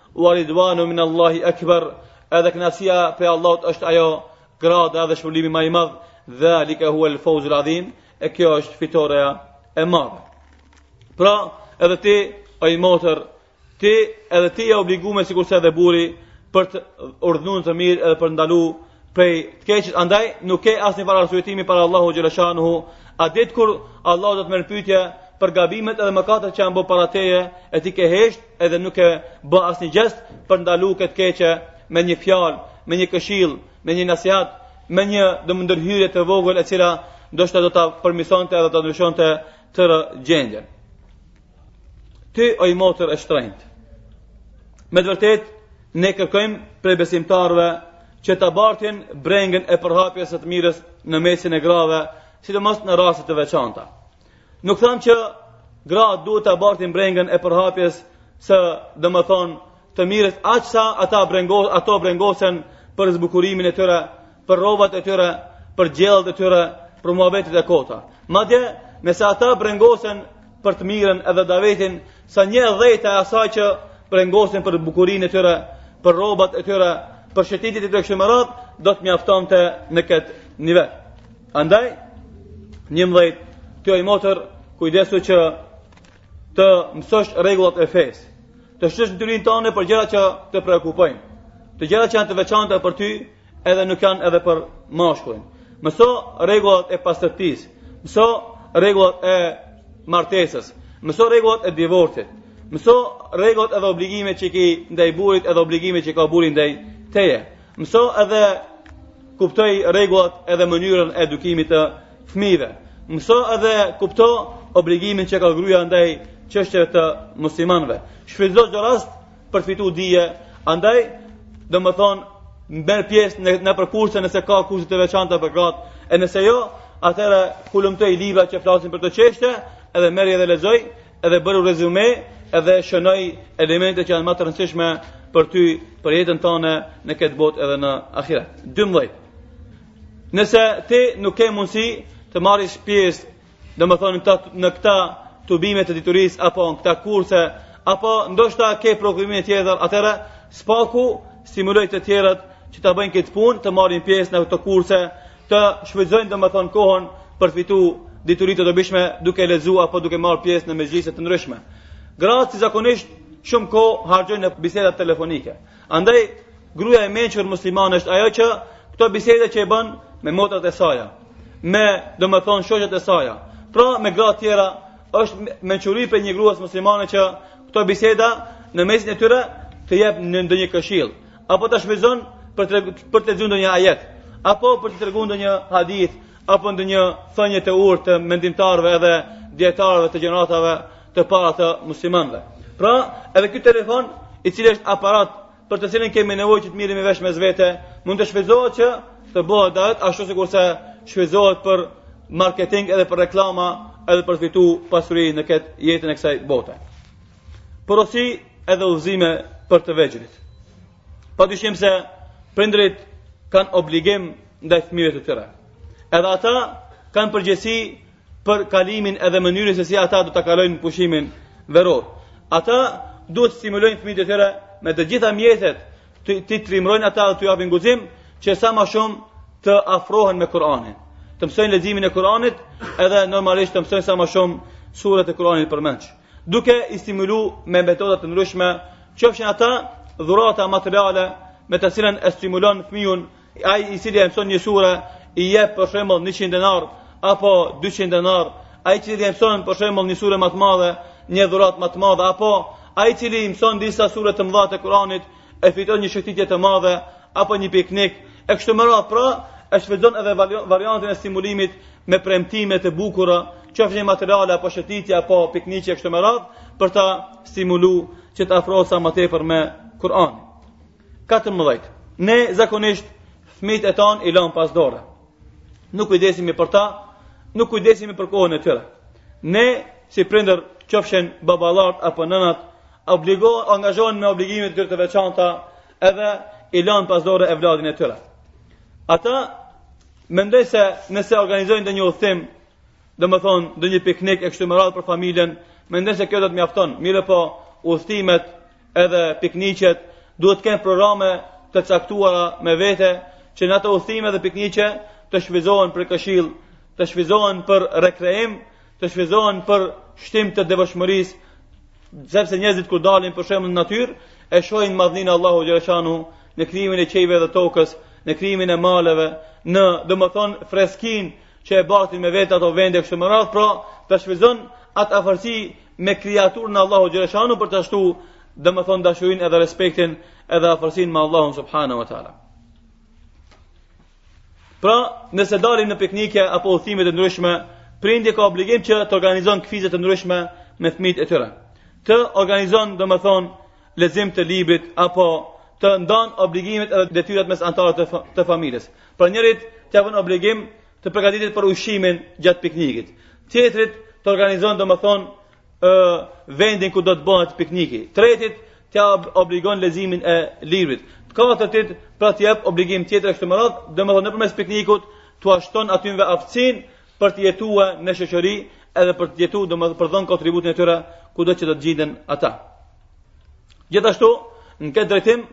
A: Wa ridwanu min Allahi akbar. Edhe kënaqësia prej Allahut është ajo grada dhe shpërblimi më i madh. Dhalika huwa al-fawz al-azim. E kjo është fitorja e madhe. Pra, edhe ti, oj motër, ti edhe ti je e obliguar sikurse edhe burri për të urdhëruar në të mirë edhe për të ndalu prej të keqes. Andaj nuk ke asnjë farë arsyetimi para Allahut xhele shanuhu atë ditë kur Allahu do të merr në pyetje për gabimet edhe mëkatet që janë bërë para teje, e ti ke hesht edhe nuk ke bë asnjë gjest për ta ndalu këtë të keqe me një fjalë, me një këshillë, me një nasihat, me një dom ndërhyrje të vogël e cila ndoshta do ta përmisonte edhe do ta ndryshonte tërë gjendjen. Ti oj motër e shtrenjtë. Me të vërtetë, ne kërkojmë prej besimtareve që ta bartin brengën e përhapjes së të mirës në mesin e grave, sidomos në raste të veçanta. Nuk thamë që gratë duhet ta bartin brengën e përhapjes së domethënë të mirës aq sa ata brengos, ato brengosen për zbukurimin e tyre, për rrobat e tyre, për gjellët e tyre, për muhabetet e kota. Madje, nëse ata brengosen për të mirën edhe davetin, sa një e dhjeta e asaj që brengosen për bukurinë e tyre, për rrobat e tyre, për shëtitjet edhe kështu me radhë, do të mjaftonte në këtë nivel. Andaj, njëmbëdhjetë, ti oj motër, kujdesu që të mësosh rregullat e fesë, të shtosh diturinë tane për gjërat që të preokupojnë, te gjërat që janë të veçanta për ty, edhe nuk janë edhe për mashkullin. Mëso rregullat e pastërtisë, mëso rregullat e martesës, mëso rregullat e divorcit, mëso rregullat edhe obligimet që ki ndaj burrit edhe obligimet që ka burri ndaj teje. Mëso edhe kuptoji rregullat edhe mënyrën e edukimit të fëmijëve. Mëso edhe kupto obligimin që ka gruaja ndaj çështjeve të muslimanëve. Shfrytëzo çdo rast për t'fitu dije, andaj domethënë merr pjesë në, në nëpër kurse nëse ka kurse të veçanta për gratë, e nëse jo, atëherë hulumtoji librat që flasin për këto çështje, edhe merri edhe lexoji, Edhe bëri rezyme, edhe shënoji elementet që janë ma të rëndësishme për ty, për jetën tënde në këtë botë edhe në ahiret. 12. Nëse ti nuk ke mundësi të marrësh pjesë, domethënë në këta në këta tubime të diturisë apo në këta kurse, apo ndoshta ke preokupime të tjera, atëherë së paku stimuloji të tjerat që ta bëjnë këtë punë, të marrin pjesë në këto kurse, Të shfrytëzojnë domethënë kohën për t'fitu dituri të dobishme duke lexu apo duke marrë pjesë në mexhlise të ndryshme. Gratë si zakonisht shumë kohë harxhojnë në biseda telefonike. Andaj, gruja e mençur muslimane është ajo që këto biseda që i bën me motrat e saja, me domethënë shoqet e saja, pra me gratë tjera është mençuri prej një grues muslimane që n'këto biseda në mesin e tyre të jep ndonjë këshillë. apo ta shfrytëzon për të për të lexu ndonjë ajet, apo për të tregu ndonjë hadith, apo ndonjë thënie të urtë të mendimtarëve edhe dijetarëve të gjeneratave të para të muslimanëve. Pra, edhe ky telefon, i cili është aparat për të cilin kemi nevojë që të mirremi vesh mes vete, mund të shfrytëzohet që të bëhet davet ashtu sikurse shfrytëzohet për marketing edhe për reklama, edhe për t'fitu pasuri në këtë jetën e kësaj bote. Porosi edhe udhëzime për të vegjlit. Pa dyshim se prindrit kanë obligim ndaj fëmijëve të tyre. Edhe ata kanë përgjegjësi për kalimin edhe mënyrën se si ata do ta kalojnë pushimin veror. Ata duhet t'i stimulojnë fëmijët e tyre me të gjitha mjetet t'i trimërojnë ata dhe t'u japin guxim që sa ma shumë të afrohen me Kur'anin. Të mësojnë leximin e Kur'anit edhe normalisht të mësojnë sa ma shumë suret e Kur'anit përmendsh. Duke i stimulu me metoda të ndryshme, qofshin ata dhurata materiale me të cilën e stimulon fëmijën, ai i cili e mëson një sure, i jep për shembull 100 denar apo 200 denar, ai i cili e mëson për shembull një sure ma të madhe, një dhuratë ma të madhe apo ai i cili i mëson disa sure të mëdha të Kuranit, e fiton një shëtitje të madhe, apo një piknik, e kështu me radhë pra, e shfrytëzon edhe variantin e stimulimit me premtime të bukura, qofshin materiale, apo shëtitje, apo piknik e kështu me radhë, për ta stimulu që të afrohet sa më tepër me Kur'an. 14. Ne zakonisht fëmijët e tanë i lamë pas dore. Nuk kujdesemi për ta, nuk kujdesemi për kohën e tyre. Ne, si prindër, qofshin baballarët apo nënat, Obligo, angazhohen me obligimet e tyre të veçanta edhe i lanë pas dore evladin e tyre. Ata mendojnë se nëse organizojnë ndonjë udhëtim, domethënë, ndonjë piknik e kështu me radhë për familjen, mendojnë se kjo do të mjafton, mirëpo udhëtimet edhe pikniqet, duhet të kenë programe të caktuara me vete, që në ato udhëtime dhe pikniqe të shfrytëzohen për këshillë, të shfrytëzohen për rekreim, të shfrytëzohen për shtim të devotshmërisë, sepse njerëzit kur dalin për shembull në natyrë, e shohin madhninë e Allahut xhaleshanu në krijimin e qejve dhe tokës, në krijimin e maleve, në domethën freskinë që e bartin me vete ato vende kështu me radhë, pra të shfrytëzon atë afërsi me kriaturën e Allahut xhaleshanu për t'ia shtu domethën dashurinë edhe respektin edhe afërsinë me Allahun subhanahu wa taala. Pra, nëse dalim në piknike apo udhëtime të ndryshme, prindi ka obligim që të organizon kuize të ndryshme me fëmijët e tyre. Të organizon, domethënë, lexim të librit apo të ndan obligimet edhe detyrat mes anëtarëve të, të familjes. Pra njërit t'i japën obligim të përgatitet për ushqimin gjatë piknikit. Tjetrit të organizon, domethënë, ë vendin ku do të bëhet pikniki. Tretit, t'ia obligon leximin e librit. Të katërtit, pra t'i jep obligim tjetër e kështu me radhë, domethënë nëpërmes piknikut t'ua shton atyve aftësinë për të jetuar në shoqëri edhe për të jetuar domethënë për të dhënë kontributin e tyre kudo që do të gjenden ata. Gjithashtu, në këtë drejtim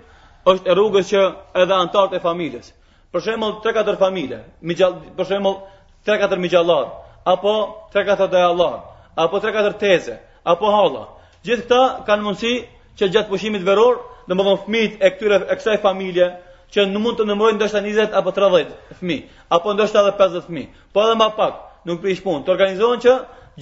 A: është e rrugës që edhe anëtarët e familjes, Për shembull, 3-4 familje, mixhall, për shembull, 3-4 mixhallarë, apo 3-4 dajallarë, apo 3-4 teze, apo halla. Gjithë këta kanë mundësi që gjatë pushimit veror, domethënë fmijët e këtyre e kësaj familje, që mund të numërojnë ndoshta 20 apo 30 fmij, apo ndoshta edhe 50 fmij, po edhe ma pak, nuk prish punë, të organizohen që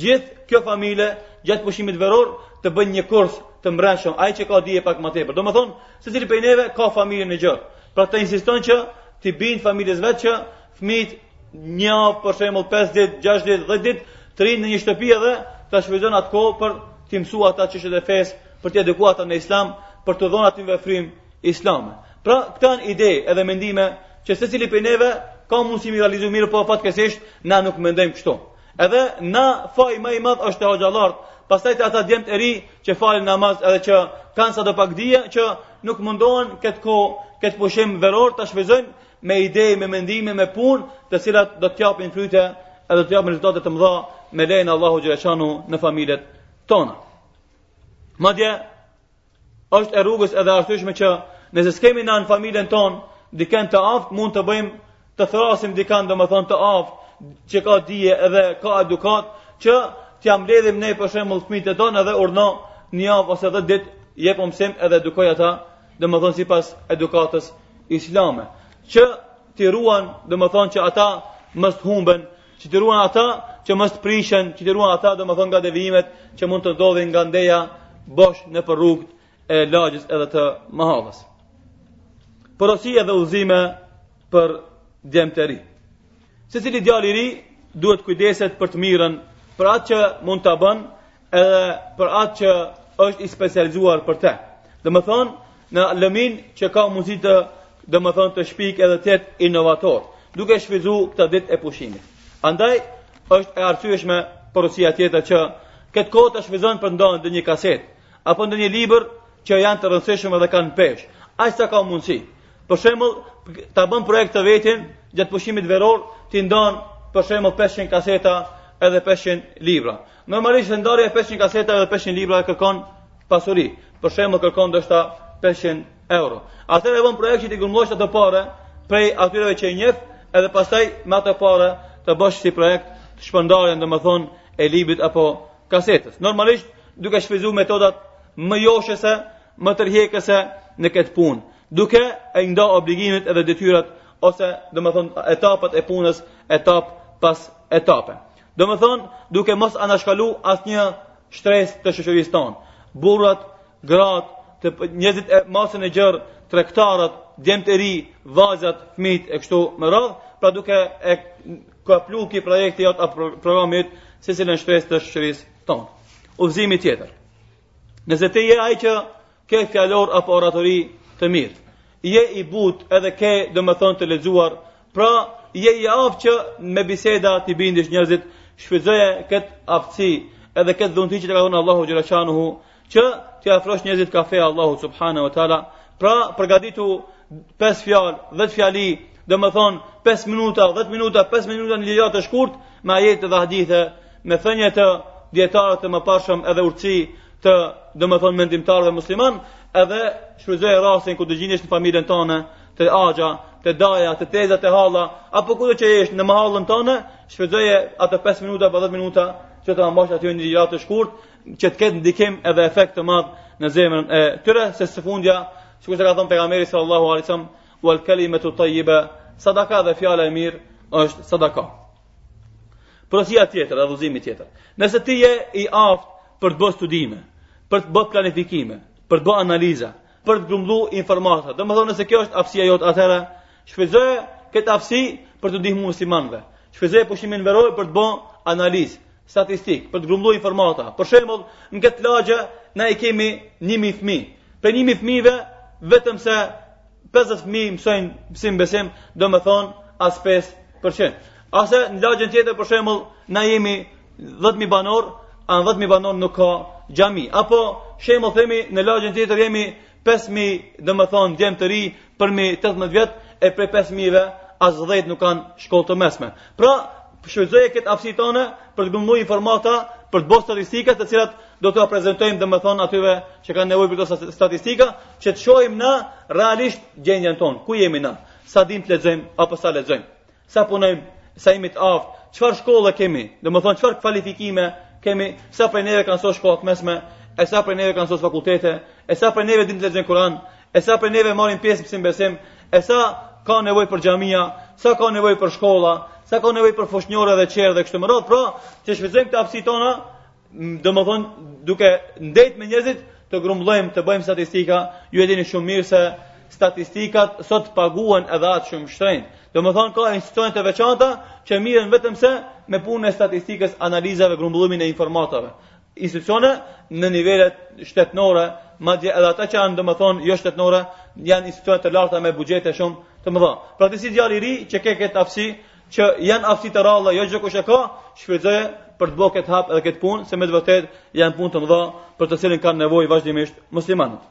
A: gjithë kjo familje, gjatë pushimit veror, të bëjnë një kurs të mbrendshëm, ai që ka dije pak më tepër. Domethënë, Secili prej neve ka familjen e gjerë. Pra të insiston që t'i bind familjes vet që fëmijët një javë për shembull 5 ditë, 6 ditë, 10 ditë të rrinë në një shtëpi edhe ta shfrytëzon atë kohë për t'i mësuar ata çështjet e fesë, për t'i edukuar ata në Islam, për t'u dhënë atyre një frymë islame. Pra këto janë ide edhe mendime që secili prej neve ka mundësi m'i realizu, mirëpo fatkeqësisht na nuk mendojmë kështu. Edhe na faji më i madh është te hoxhallarët. Pastaj te ata djemt e ri që falin namaz edhe që kanë sadopak dije që nuk mundohen këtë kohë, këtë pushim veror ta shfrytëzojnë me ide, me mendime, me punë të cilat do të japin fryte edhe do të japin rezultate të mëdha me lejen e Allahut xhel-le shanuhu në familjet tona. Madje, është e rrugës edhe arsyshme që nëse s'kemi na në familjen tonë dikën të aftë, mund të bëjmë të thrrasim dikën domethënë të aftë, që ka dije edhe ka edukatë, që t'ia mbledhim ne për shembull fëmijët e tonë edhe urdhno një javë ose 10 ditë jepu mësim edhe edukoji ata, domethënë sipas edukatës islame, që t'i ruan, domethënë që ata mos të humben Që t'i ruan ata që mos të prishen, që t'i ruan ata domethënë nga devijimet që mund të ndodhin nga ndejja bosh nëpër rrugët e lagjes edhe të mahallës. Porosi edhe udhëzime për djemtë e ri. Secili djalë i ri duhet të kujdeset për të mirën, për atë që mund ta bën edhe për atë që është i specializuar për te. Domethënë, në lëmin që ka mundësi domethënë të shpik edhe të jetë inovator, duke shfrytëzu këta ditë e pushimit. Andaj, është e arsyeshme porosia tjetër që këtë kohë ta shfrytëzon për ndonjë kasetë, apo ndonjë libër që janë të rëndësishme dhe kanë peshë, aq sa ka mundësi. Për shembull, ta bën projekt të vetin, gjatë pushimit veror, t'i ndan për shembull 500 kaseta edhe 500 libra. Normalisht se ndarja e 500 kaseta edhe 500 libra kërkon pasuri. Për shembull kërkon ndoshta 500 euro. Atëherë e bën projekt që t'i grumbullosh ato pare prej atyreve që i njeh, edhe pastaj me ato pare të bësh si projekt shpërndarjen, domethënë e librit apo kasetës. Normalisht duke shfrytëzu metodat më joshëse, më tërheqëse në këtë punë, duke i nda obligimet edhe detyrat ose domethënë etapet e punës, etapë pas etape. Domethënë, duke mos anashkalu asnjë shtresë të shoqërisë tonë. Burrat, gratë, njerëzit e masën e gjërë, tregtarët, djemtë e ri, vajzat, fmijtë e kështu me radhë, pra duke e kaplu ky projekti yt apo programi yt secilën shtresë të shoqërisë tonë. Udhëzimi tjetër. Nëse ti je ai që Ke fjalor apo oratori të mirë. Je i butë edhe ke domethënë të lexuar, pra je i aftë që me biseda t'i bindish njerëzit, shfrytëzoje këtë aftësi edhe këtë dhunti që të ka dhënë Allahu xhel-le shanuhu, që t'i afrosh njerëzit kah feja e Allahut subhanehu ve teala, pra përgatiti 5 fjalë, 10 fjali, domethënë 5 minuta, 10 minuta, 5 minuta një ligjëratë të shkurtë, me ajete dhe hadithe, Me thënie të dijetarëve të mëparshëm edhe urtësi të domethënë mendimtarëve musliman, edhe shfrytëzoje rastin ku të gjindesh në familjen tane, te axha, te daja, te tezja, te halla, apo kudo që jesh në mahallën tane, shfrytëzoji ato 5 minuta, 10 minuta, që ta mbash aty një ligjëratë të shkurt, që të ketë ndikim edhe efekt të madh në zemrën e tyre, se fundja, sikurse ka thënë pejgamberi sallallahu alejhi ve selem, u al-kalimatu tajjiba sadaka dhe fjala e mirë është sadaka. Porosia tjetër, udhëzimi tjetër. Nëse ti je i aftë për të bërë studime, për të bërë planifikime, për të bërë analiza, për të grumbulluar informata, domethënë nëse kjo është aftësia jote, atëherë shfrytëzoje këtë aftësi për t'u ndihmuar muslimanëve. Shfrytëzoje pushimin veror për të bërë analizë, statistikë, për të grumbulluar informata. Për shembull, në këtë lagje na i kemi 1000 fëmijë. Prej 1000 fëmijëve vetëm se 50 fëmijë mësojnë mësim besim, domethënë as 5% Ose në lagjen tjetër, për shembull, na jemi 10.000 banor, ama 10.000 banor nuk ka xhami. Apo, shembull, themi, në lagjen tjetër jemi 5.000, domethënë, djem të ri, përmi 18 vjet, e prej 5.000-ve, as 10 nuk kanë shkollë të mesme. Pra, shfrytëzoje këtë aftësi tane, për të grumbullu informata, për të bërë statistika, të cilat do t'ua prezantojmë domethënë atyve që kanë nevojë për këto statistika, që të shohim na realisht gjendjen tonë, ku jemi na, sa dimë të lexojmë apo sa lexojmë, sa punojmë, sa jemi të aftë, çfarë shkolle kemi, domethënë çfarë kualifikime kemi, sa prej neve kanë sot shkolla të mesme, e sa prej neve kanë sot fakultete, e sa prej neve dinë të lexojnë Kur'an, e sa prej neve marrin pjesë në mësim besim, e sa ka nevojë për xhamia, sa ka nevojë për shkolla, sa ka nevojë për foshnjore dhe çerdhe, kështu me radhë, pra, t'i shfrytëzojmë këto aftësi tona, Domethënë duke ndejt me njerëzit të grumbullojmë, të bëjmë statistika, ju e dini shumë mirë se statistikat sot paguhen edhe atë shumë shtrenjtë. Domethënë ka institucione të veçanta që mirren vetëm se me punën e statistikës, analizave, grumbullimin e informatave. Institucione në nivelet shtetnore, madje edhe ata që janë domethënë jo shtetnore, janë institucione të larta me buxhete shumë të mëdha. Pra ti si djalë i ri që ke këtë aftësi, që janë aftësi të rralla, jo çdokush e ka, shfrytëzoje për të bërë këtë hap edhe këtë punë, se me të vërtetë janë punë të mëdha për të cilën kanë nevojë vazhdimisht muslimanët.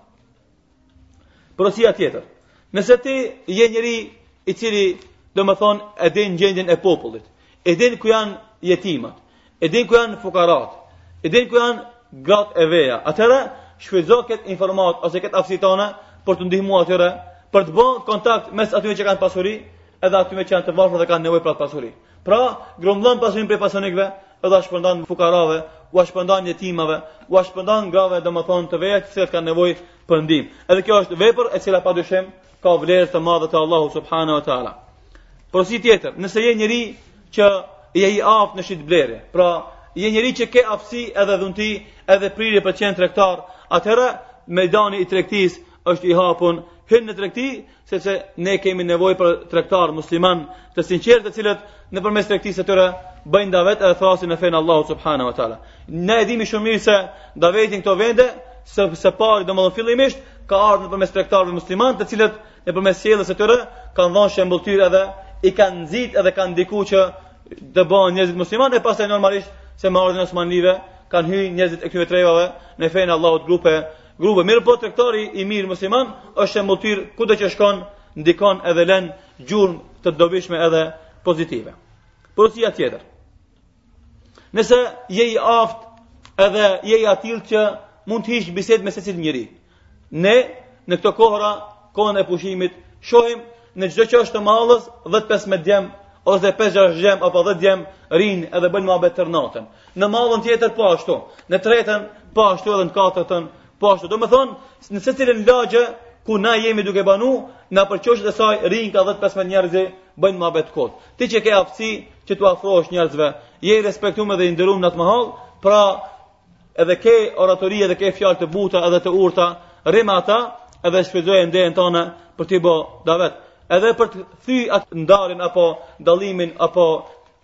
A: Porosia tjetër. Nëse ti je njeri i cili domethënë e din gjendjen e popullit, e din ku janë jetimat, E din ku janë fukarat. E din ku janë gratë e veja. Atëherë shfrytëzo kët informatë ose kët aftësi tane për t'u ndihmuar atyre, për të bën kontakt mes atyre që kanë pasuri edhe atyre që janë të varfër dhe kanë nevojë për atë pasuri. Pra, grumbullon pasurinë prej pasanikëve, edhe ua shpërndan fukarave, ua shpërndan jetimave, ua shpërndan grave domethënë të veja që kanë nevojë për ndihmë. Edhe kjo është vepër e cila pa dyshim ka vlerë të madhe te Allahu subhanahu wa taala. Porosi tjetër, nëse je njeri që je i aftë në shitblerje, pra je njeri që ke aftësi edhe dhunti, edhe prirje për qenë tregtar, atëherë mejdani i tregtisë është i hapun hyn në tregti sepse ne kemi nevojë për tregtarë muslimanë të sinqertë të cilët Nëpërmes tregtisë së tyre bëjnë davet edhe thrrasin në fenë e Allahut subhanahu wa taala. Ne e dimë shumë mirë se daveti n'këto vende se së pari domethonë fillimisht ka ardh nëpërmes tregtarëve muslimanë, të cilët nëpërmes sjelljes së tyre kanë dhënë shembëlltyrë edhe i kanë nxit edhe kanë ndikuar që të bëhen njerëzit muslimanë e pastaj normalisht se me ardhmën e osmanlive kanë hyrë njerëzit e këtyre trevave në fenë e Allahut grupe grupe mirëpo tregtari i mirë musliman është shembëlltyrë kudo që shkon ndikon edhe lën gjurmë të dobishme edhe pozitive. Porosia tjetër. Nëse je i aftë edhe je i atill që mund të hish bisedë me secilin njeri. Ne në këto kohëra, kohën e pushimit, shohim në çdo qoshe të mallës 10-15 djem ose 5-6 djem apo 10 djem rrinë edhe bëjnë muhabet tërë natën. Në mallën tjetër po ashtu, në tretën po ashtu edhe në katërtën Po ashtu, domethonë, në secilën lagje, ku na jemi duke banu, nëpër qoshet e saj, rrinë ka 10-15 njerëz e bëjnë muhabet kot. Ti që ke aftësi, që t'u afrohesh njerëzve, je i respektum edhe i nderum n'atë mahallë, pra edhe ke oratori edhe ke fjalë të buta edhe të urta, rri me ata edhe shfrytëzoje ndejën tane për t'i bo davet. Edhe për të thy atë ndarjen apo dallimin apo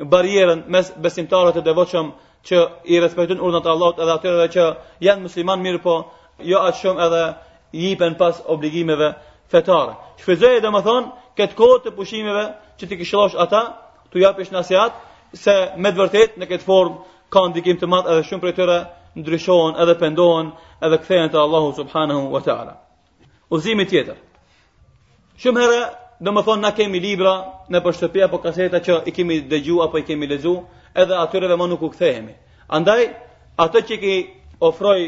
A: barrierën mes besimtarët e devotshëm që i respektojnë urdhnat e Allahut edhe atyreve që janë muslimanë mirëpo jo aq shumë edhe jipen pas obligimeve fetare. Shfrytëzoje domethënë këtë kohë të pushimeve që t'i këshillosh ata, t'u japish nasihat se me të vërtetë në këtë formë ka ndikim të madh edhe shumë prej tyre ndryshohen edhe pendohen edhe kthehen te Allahu subhanahu wa taala. Udhëzimi tjetër. Shumë herë, domethonë, na kemi libra nëpër shtëpi apo kaseta që i kemi dëgju, apo i kemi lexu, edhe atyreve më nuk u kthehemi. Andaj, ato që i ki ofroj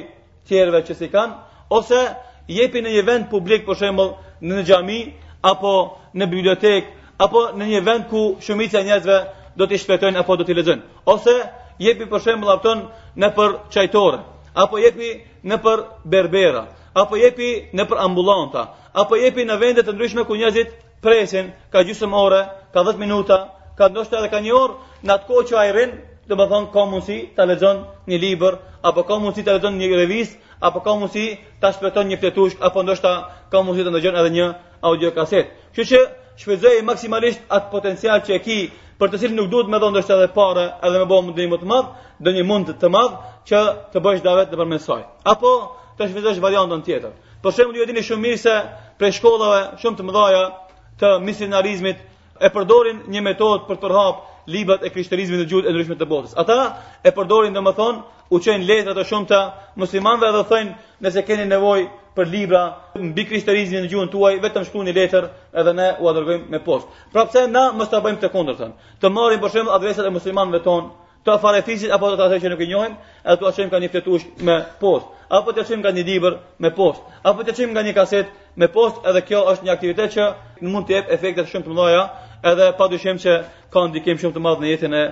A: tjerve që s'i kanë, ose jepi në një vend publik, për shembull, në një xhami, apo në bibliotekë, apo në një vend ku shumica e njerëzve do t'i shfletojnë, apo do t'i lexojnë. Ose jepi për shembull, apëton nëpër çajtore, apo jepi nëpër berbera, apo jepi nëpër ambulanta, apo jepi në vende të ndryshme ku njerëzit presin, ka gjysmë ore, ka 10 minuta, ka ndoshta edhe ka një orë, në atë kohë që ai rrin, domethonë ka mundësi ta lexon një libër, apo ka mundësi ta lexon një revistë, apo ka mundësi ta shfleton një fletushkë, apo ndoshta ka mundësi të ndëgjon edhe një audio kaset. Kështu që shfrytëzo maksimalisht atë potencial që e ki, për të cilin nuk duhet me dhënë ndoshta edhe pare, edhe me bo ndonjë mund të madh, ndonjë mund të madh që të bësh davet nëpërmes saj. Apo të shfrytëzosh variantën tjetër. Për shembull, ju e dini shumë mirë se prej shkollave shumë të mëdhaja të misionarizmit e përdorin një metodë për të përhap librat e krishterizmit në gjuhët e ndryshme të botës. Ata e përdorin domethonë, u çojnë letra të shumta muslimanve edhe u thojnë, nëse keni nevojë për libra mbi krishterizmin në gjuhën tuaj, vetëm shkruni letër edhe ne ua dërgojmë me postë. Pra pse na mos ta bëjmë të kundërtën? Të marrim për shembull adresat e muslimanve tonë, Të farefisit apo të atyre që nuk i njohim, edhe t'u çojmë nga një fletushkë me postë, apo t'u çojmë nga një libër me postë, apo t'u çojmë nga një kasetë me postë, edhe kjo është një aktivitet që mund të jep efekte shumë të mëdhaja, edhe pa dyshim që ka ndikim shumë të madh në jetën e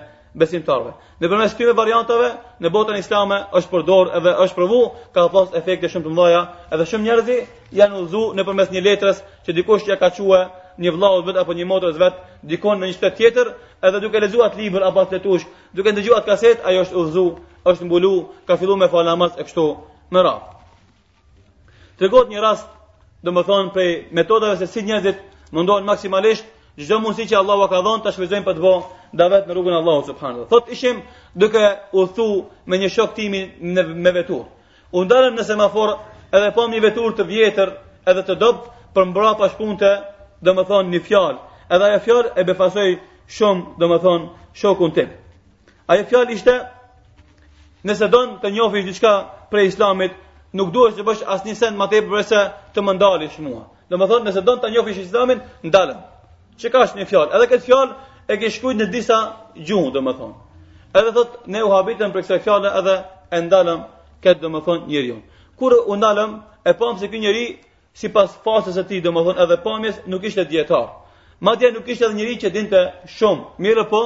A: besimtarëve. Nëpërmes këtyre variantave në botën islame është përdor edhe është provu ka pas efekte shumë të mëdhaja, edhe shumë njerëz janë udhëzu nëpërmes një letre që dikush ja ka çuar një vëllaut vet apo një motrës vet dikun në një shtet tjetër, edhe duke lexuar atë libër apo atë fletushkë, duke ndëgjuar atë kasetë, ajo është udhëzu, është mbulu, ka filluar me fal namaz e kështu me radhë. Tregohet një rast, domethënë prej metodave se si njerëzit mundohen maksimalisht çdo mundësi që Allahu ua ka dhënë ta shfrytëzojnë për të bërë davet në rrugën e Allahut subhanuhu. Thot ishim duke udhëtu me një shok timin në, me veturë. U ndalëm në semafor edhe pam një veturë të vjetër edhe të dobët përmbrapa shkrunte domethonë një fjalë edhe ajo fjalë e befasoi shumë domethonë shokun tim ajo fjalë ishte nëse don ta njofish diçka prej islamit nuk duhesh të bësh asnjë send ma tepër se të më ndalish mua domethonë nëse don ta njofish islamin ndalëm Çka është një fjalë, edhe këtë fjalë e kish shkrujt në disa gjuhë, domethonë. Edhe thot, ne u habitëm prej kësaj fjale edhe e ndalëm këtë, domethonë, njeriun. Kur u ndalëm, e pamë se ky njeri, sipas facës së tij, domethonë, edhe pamjes, nuk ishte dijetar. Madje nuk ishte edhe njeri që dinte shumë, mirëpo,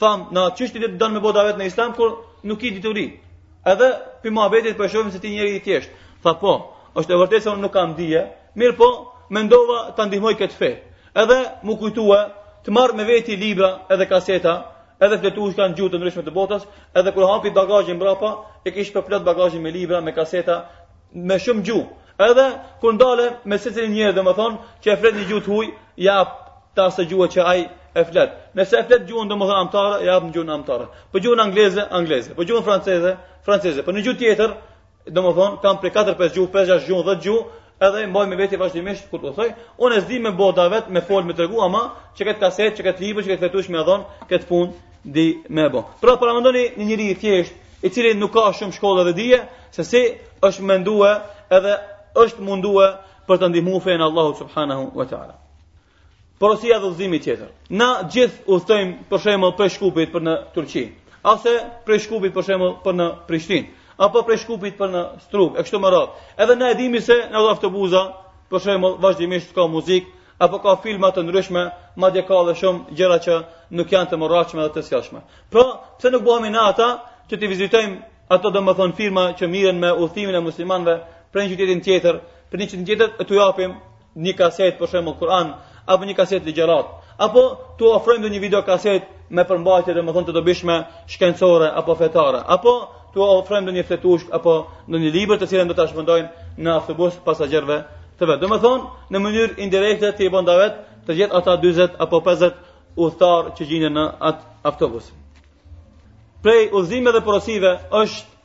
A: Thamë, a qysh ti don me bo davet në Islam kur nuk ki dituri. Edhe pi muhabetit po shohim se ti je njeri i thjeshtë. Tha po, është e vërtetë se unë nuk kam dije, mirëpo, mendova ta ndihmoj këtë fe. Edhe m'u kujtua të marr me veti libra edhe kaseta, edhe fletushka në gjuhë të ndryshme të botës, edhe kur hapi bagazhin mbrapa, e kish përplot bagazhin me libra, me kaseta, me shumë gjuhë. Edhe kur ndalem me secilin njeri, domethënë, që e flet një gjuhë të huaj, ja jap n'atë gjuhë që ai e flet. Nëse e flet gjuhën domethënë amtare, ja jap gjuhën amtare. Po gjuhën angleze, angleze. Po gjuhën franceze, franceze. Po në gjuhë tjetër, domethënë kam prej 4-5 gjuhë, 5-6 gjuhë, 10 gjuhë, edhe i mbaj me veti vazhdimisht kurse thoj, unë s'di me bo davet, me fol, me tregu ama, qe këtë kasetë, qe këtë libër, qe këtë fletushkë me dhon, këtë punë di me bo. Pra paramendoni një njeri i thjeshtë, i cili nuk ka shumë shkollë dhe dije, se si është mendue edhe është mundue për të ndihmu fenë e Allahut subhanahu wa ta'ala. Porosia dhe udhëzimi tjetër. Na gjithë udhëtojmë për shembull prej Shkupit për në Turqi, ose prej Shkupit për shembull për në Prishtinë, apo prej Shkupit për në Strugë, e kështu me radhë. Edhe na e dimë se në autobusa, për shembull vazhdimisht ka muzikë, apo ka filma të ndryshme, madje ka edhe shumë gjëra që nuk janë të moralshme dhe të sjellshme. Pra, pse nuk bëhemi ne ata që t'i vizitojmë ato domethënë firma që miren me udhëtimin e muslimanëve prej një qyteti n'tjetër, prej një qyteti n'tjetër e t'u japim një kasetë për shembull Kur'an apo një kasetë ligjëratë, apo t'u ofrojmë ndonjë videokasetë me përmbajtje domethënë të dobishme shkencore apo fetare, apo T'u ofrojmë ndonjë fletushkë apo ndonjë libër të cilën do ta shpërndajnë në autobus pasagjerëve të vet. Domethënë, në mënyrë indirekte ti i bën davet të gjithë ata 40 apo 50 udhëtarë që gjinden në atë autobus. Prej udhëzimeve dhe porosive është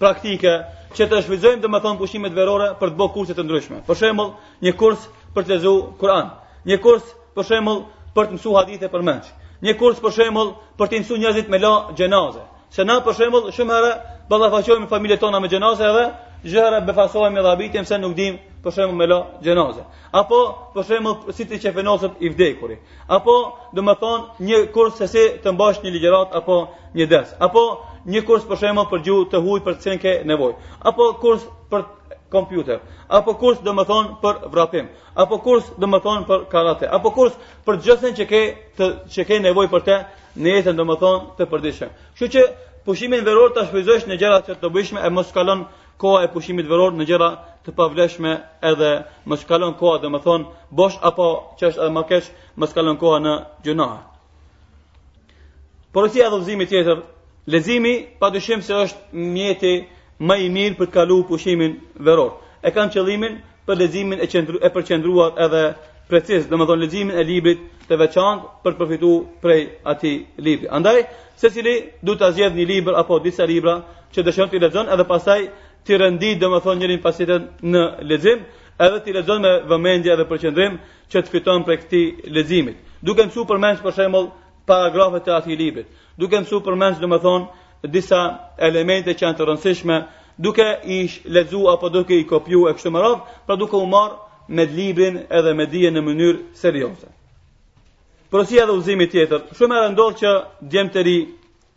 A: praktike që të shfrytëzojmë domethënë pushimet verore për të bërë kurse të ndryshme. Për shembull, një kurs për të lexuar Kur'an, një kurs për shembull për të mësuar hadithe përmendsh, një kurs për shembull për të mësuar njerëzit me la xhenaze, Se na për shembull shumë herë ballafaqohemi n'familjet tona me xhenaze dhe atëherë befasohemi dhe habitemi se nuk dim për shembull me la xhenaze. Apo për shembull si të qefinoset i vdekuri. Apo domethënë një kurs se si të mbash një ligjëratë apo një ders. Apo një kurs për shembull për gjuhë të huaj për të cilën ke nevojë. Apo kurs për kompjuter, apo kurs domethënë për vrapim, apo kurs domethënë për karate, apo kurs për gjithçka që ke të, që ke nevojë për të Në jetën domethënë të përditshme. Kështu që pushimin veror ta shfrytëzosh në gjëra të dobishme e mos t'kalon koha e pushimit veror në gjëra të pavlefshme edhe mos t'kalon koha domethënë bosh apo që është edhe më keq mos t'kalon koha në gjynahe. Porosia edhe udhëzimi tjetër, leximi padyshim se është mjeti më i mirë për të kaluar pushimin veror. E kam qëllimin për leximin e qendru, e përqendruar edhe preciz, domethënë leximin e librit të veçantë për të përfituar prej atij libri. Andaj, secili duhet ta zgjedh një libër apo disa libra që dëshiron t'i lexon edhe pastaj t'i rendit domethënë njërin pas tjetrit në lexim, edhe t'i lexon me vëmendje edhe përqendrim që të fiton prej këtij leximit. Duke mësuar përmendsh për shembull paragrafe të atij librit, duke mësuar përmendsh domethënë disa elemente që janë të rëndësishme duke i lexu apo duke i kopju e kështu me radhë, pra duke u marrë me librin edhe me dijen në mënyrë serioze. Porosia edhe udhëzimi tjetër, shumë herë ndodh që djem të ri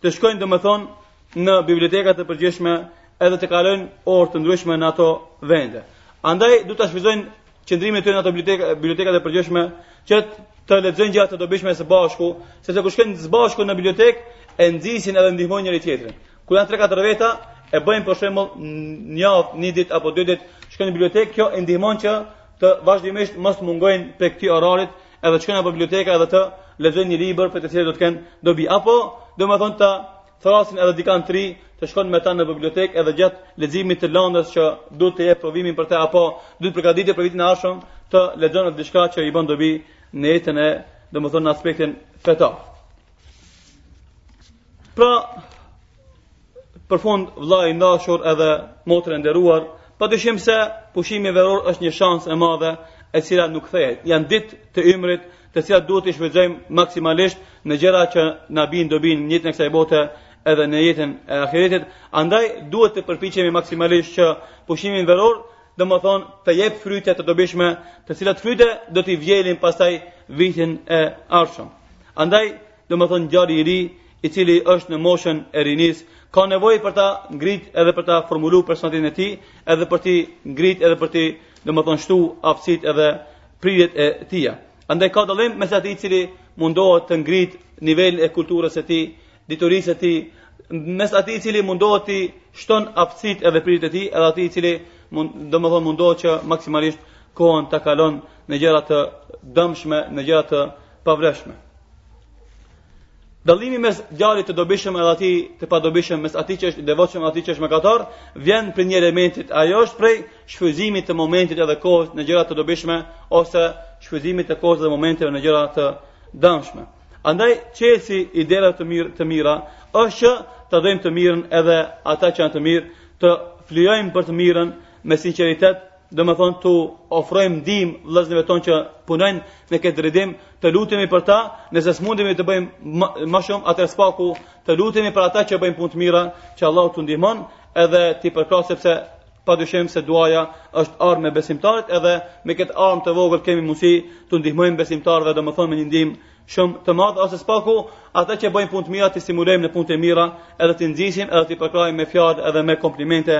A: të shkojnë domethënë në biblioteka të përgjithshme edhe të kalojnë orë të ndryshme në ato vende. Andaj duhet ta shfrytëzojnë qëndrimin e tyre në ato biblioteka, bibliotekat e përgjithshme që të lexojnë gjëra të dobishme së bashku, sepse kur shkojnë së bashku në bibliotekë e nxisin edhe ndihmojnë njëri tjetrin. Kur janë 3-4 veta e bëjnë për shembull një javë, një ditë apo dy ditë shkojnë në bibliotekë, kjo i ndihmon që të vazhdimisht mos të mungojnë prej këtij orarit, edhe shkojnë në bibliotekë edhe të lexojnë një libër për të cilin do të kenë dobi apo domethënë ta thrasin edhe dikan tjetër të shkon me ta në bibliotekë edhe gjatë leximit të lëndës që duhet të jep provimin për të apo duhet përgatitje për vitin e ardhshëm të lexon atë diçka që i bën dobi në jetën e domethënë në aspektin fetar. Pra për fund vëllai i dashur edhe motër e nderuar, padyshim se pushimi veror është një shans e madhe e cila nuk kthehet. Janë ditë të ymrit të cilat duhet t'i shfrytëzojmë maksimalisht në gjëra që na bin dobi në jetën e kësaj bote edhe në jetën e ahiretit. Andaj duhet të përpiqemi maksimalisht që pushimin veror, domethënë të na jep fryte të dobishme, të cilat fryte do t'i vjelim pastaj vitin e ardhshëm. Andaj, domethënë djali i ri, i cili është në moshën e rinisë, ka nevojë për ta ngrit edhe për ta formuluar personalitetin e tij, edhe për t'i ngrit edhe për t'i domethënë shtu aftësitë edhe prirjet e tija. Andaj ka dallim mes atij i cili mundohet të ngrit nivelin e kulturës së tij, diturisë së tij, mes atij i cili mundohet t'i shton aftësitë edhe prirjet e tij, edhe atij i cili domethënë mundohet që maksimalisht kohën ta kalon në gjëra të dëmshme, në gjëra të pavlefshme. Dallimi mes djalit të dobishëm edhe atij të padobishëm, mes atij që është i devotshëm edhe atij që është mëkatar, vjen prej një elementit. Ajo është prej shfrytëzimit të momentit edhe kohës në gjëra të dobishme ose shfrytëzimit të kohës dhe momenteve në gjëra të dëmshme. Andaj çelësi i veprave të mira është që ta dojmë të mirën edhe ata që janë të mirë, të flijojmë për të mirën me sinqeritet domethënë t'u ofrojmë ndihmë vëllezërve tonë që punojnë në këtë drejtim, të lutemi për ta, nëse s'mundemi të bëjmë më shumë atëherë së paku, të lutemi për ata që bëjnë punë të mira, që Allahu t'u ndihmon edhe t'i përkrah sepse pa dyshim se duaja është armë e besimtarit edhe me këtë armë të vogël kemi mundësi t'u ndihmojmë besimtarëve domethënë me një ndihmë shumë të madhe ose së paku ata që bëjnë punë të mira t'i stimulojmë në punë të mira edhe t'i nxisim edhe t'i përkrahim me fjalë edhe me komplimente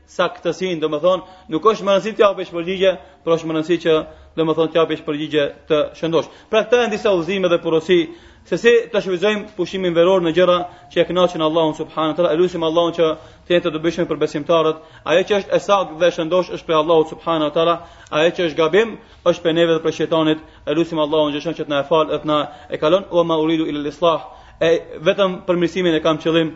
A: saktësinë, domethënë, nuk është me rëndësi të japësh përgjigje, por është me rëndësi që, domethënë, të japësh përgjigje të shëndoshë. Pra këto janë disa udhëzime dhe porosi, se si ta shfrytëzojmë pushimin veror në gjëra që e kënaqin Allahun subhanahu taala e lusim Allahun që të jetë të dobishëm për besimtarët ajo që është e saktë dhe e shëndoshë është prej Allahut subhanahu taala ajo që është gabim është prej neve dhe prej shejtanit e lusim Allahun që të na e fal e të na e kalon ue ma uridu il-la islah e vetëm përmirësimin e kam qëllim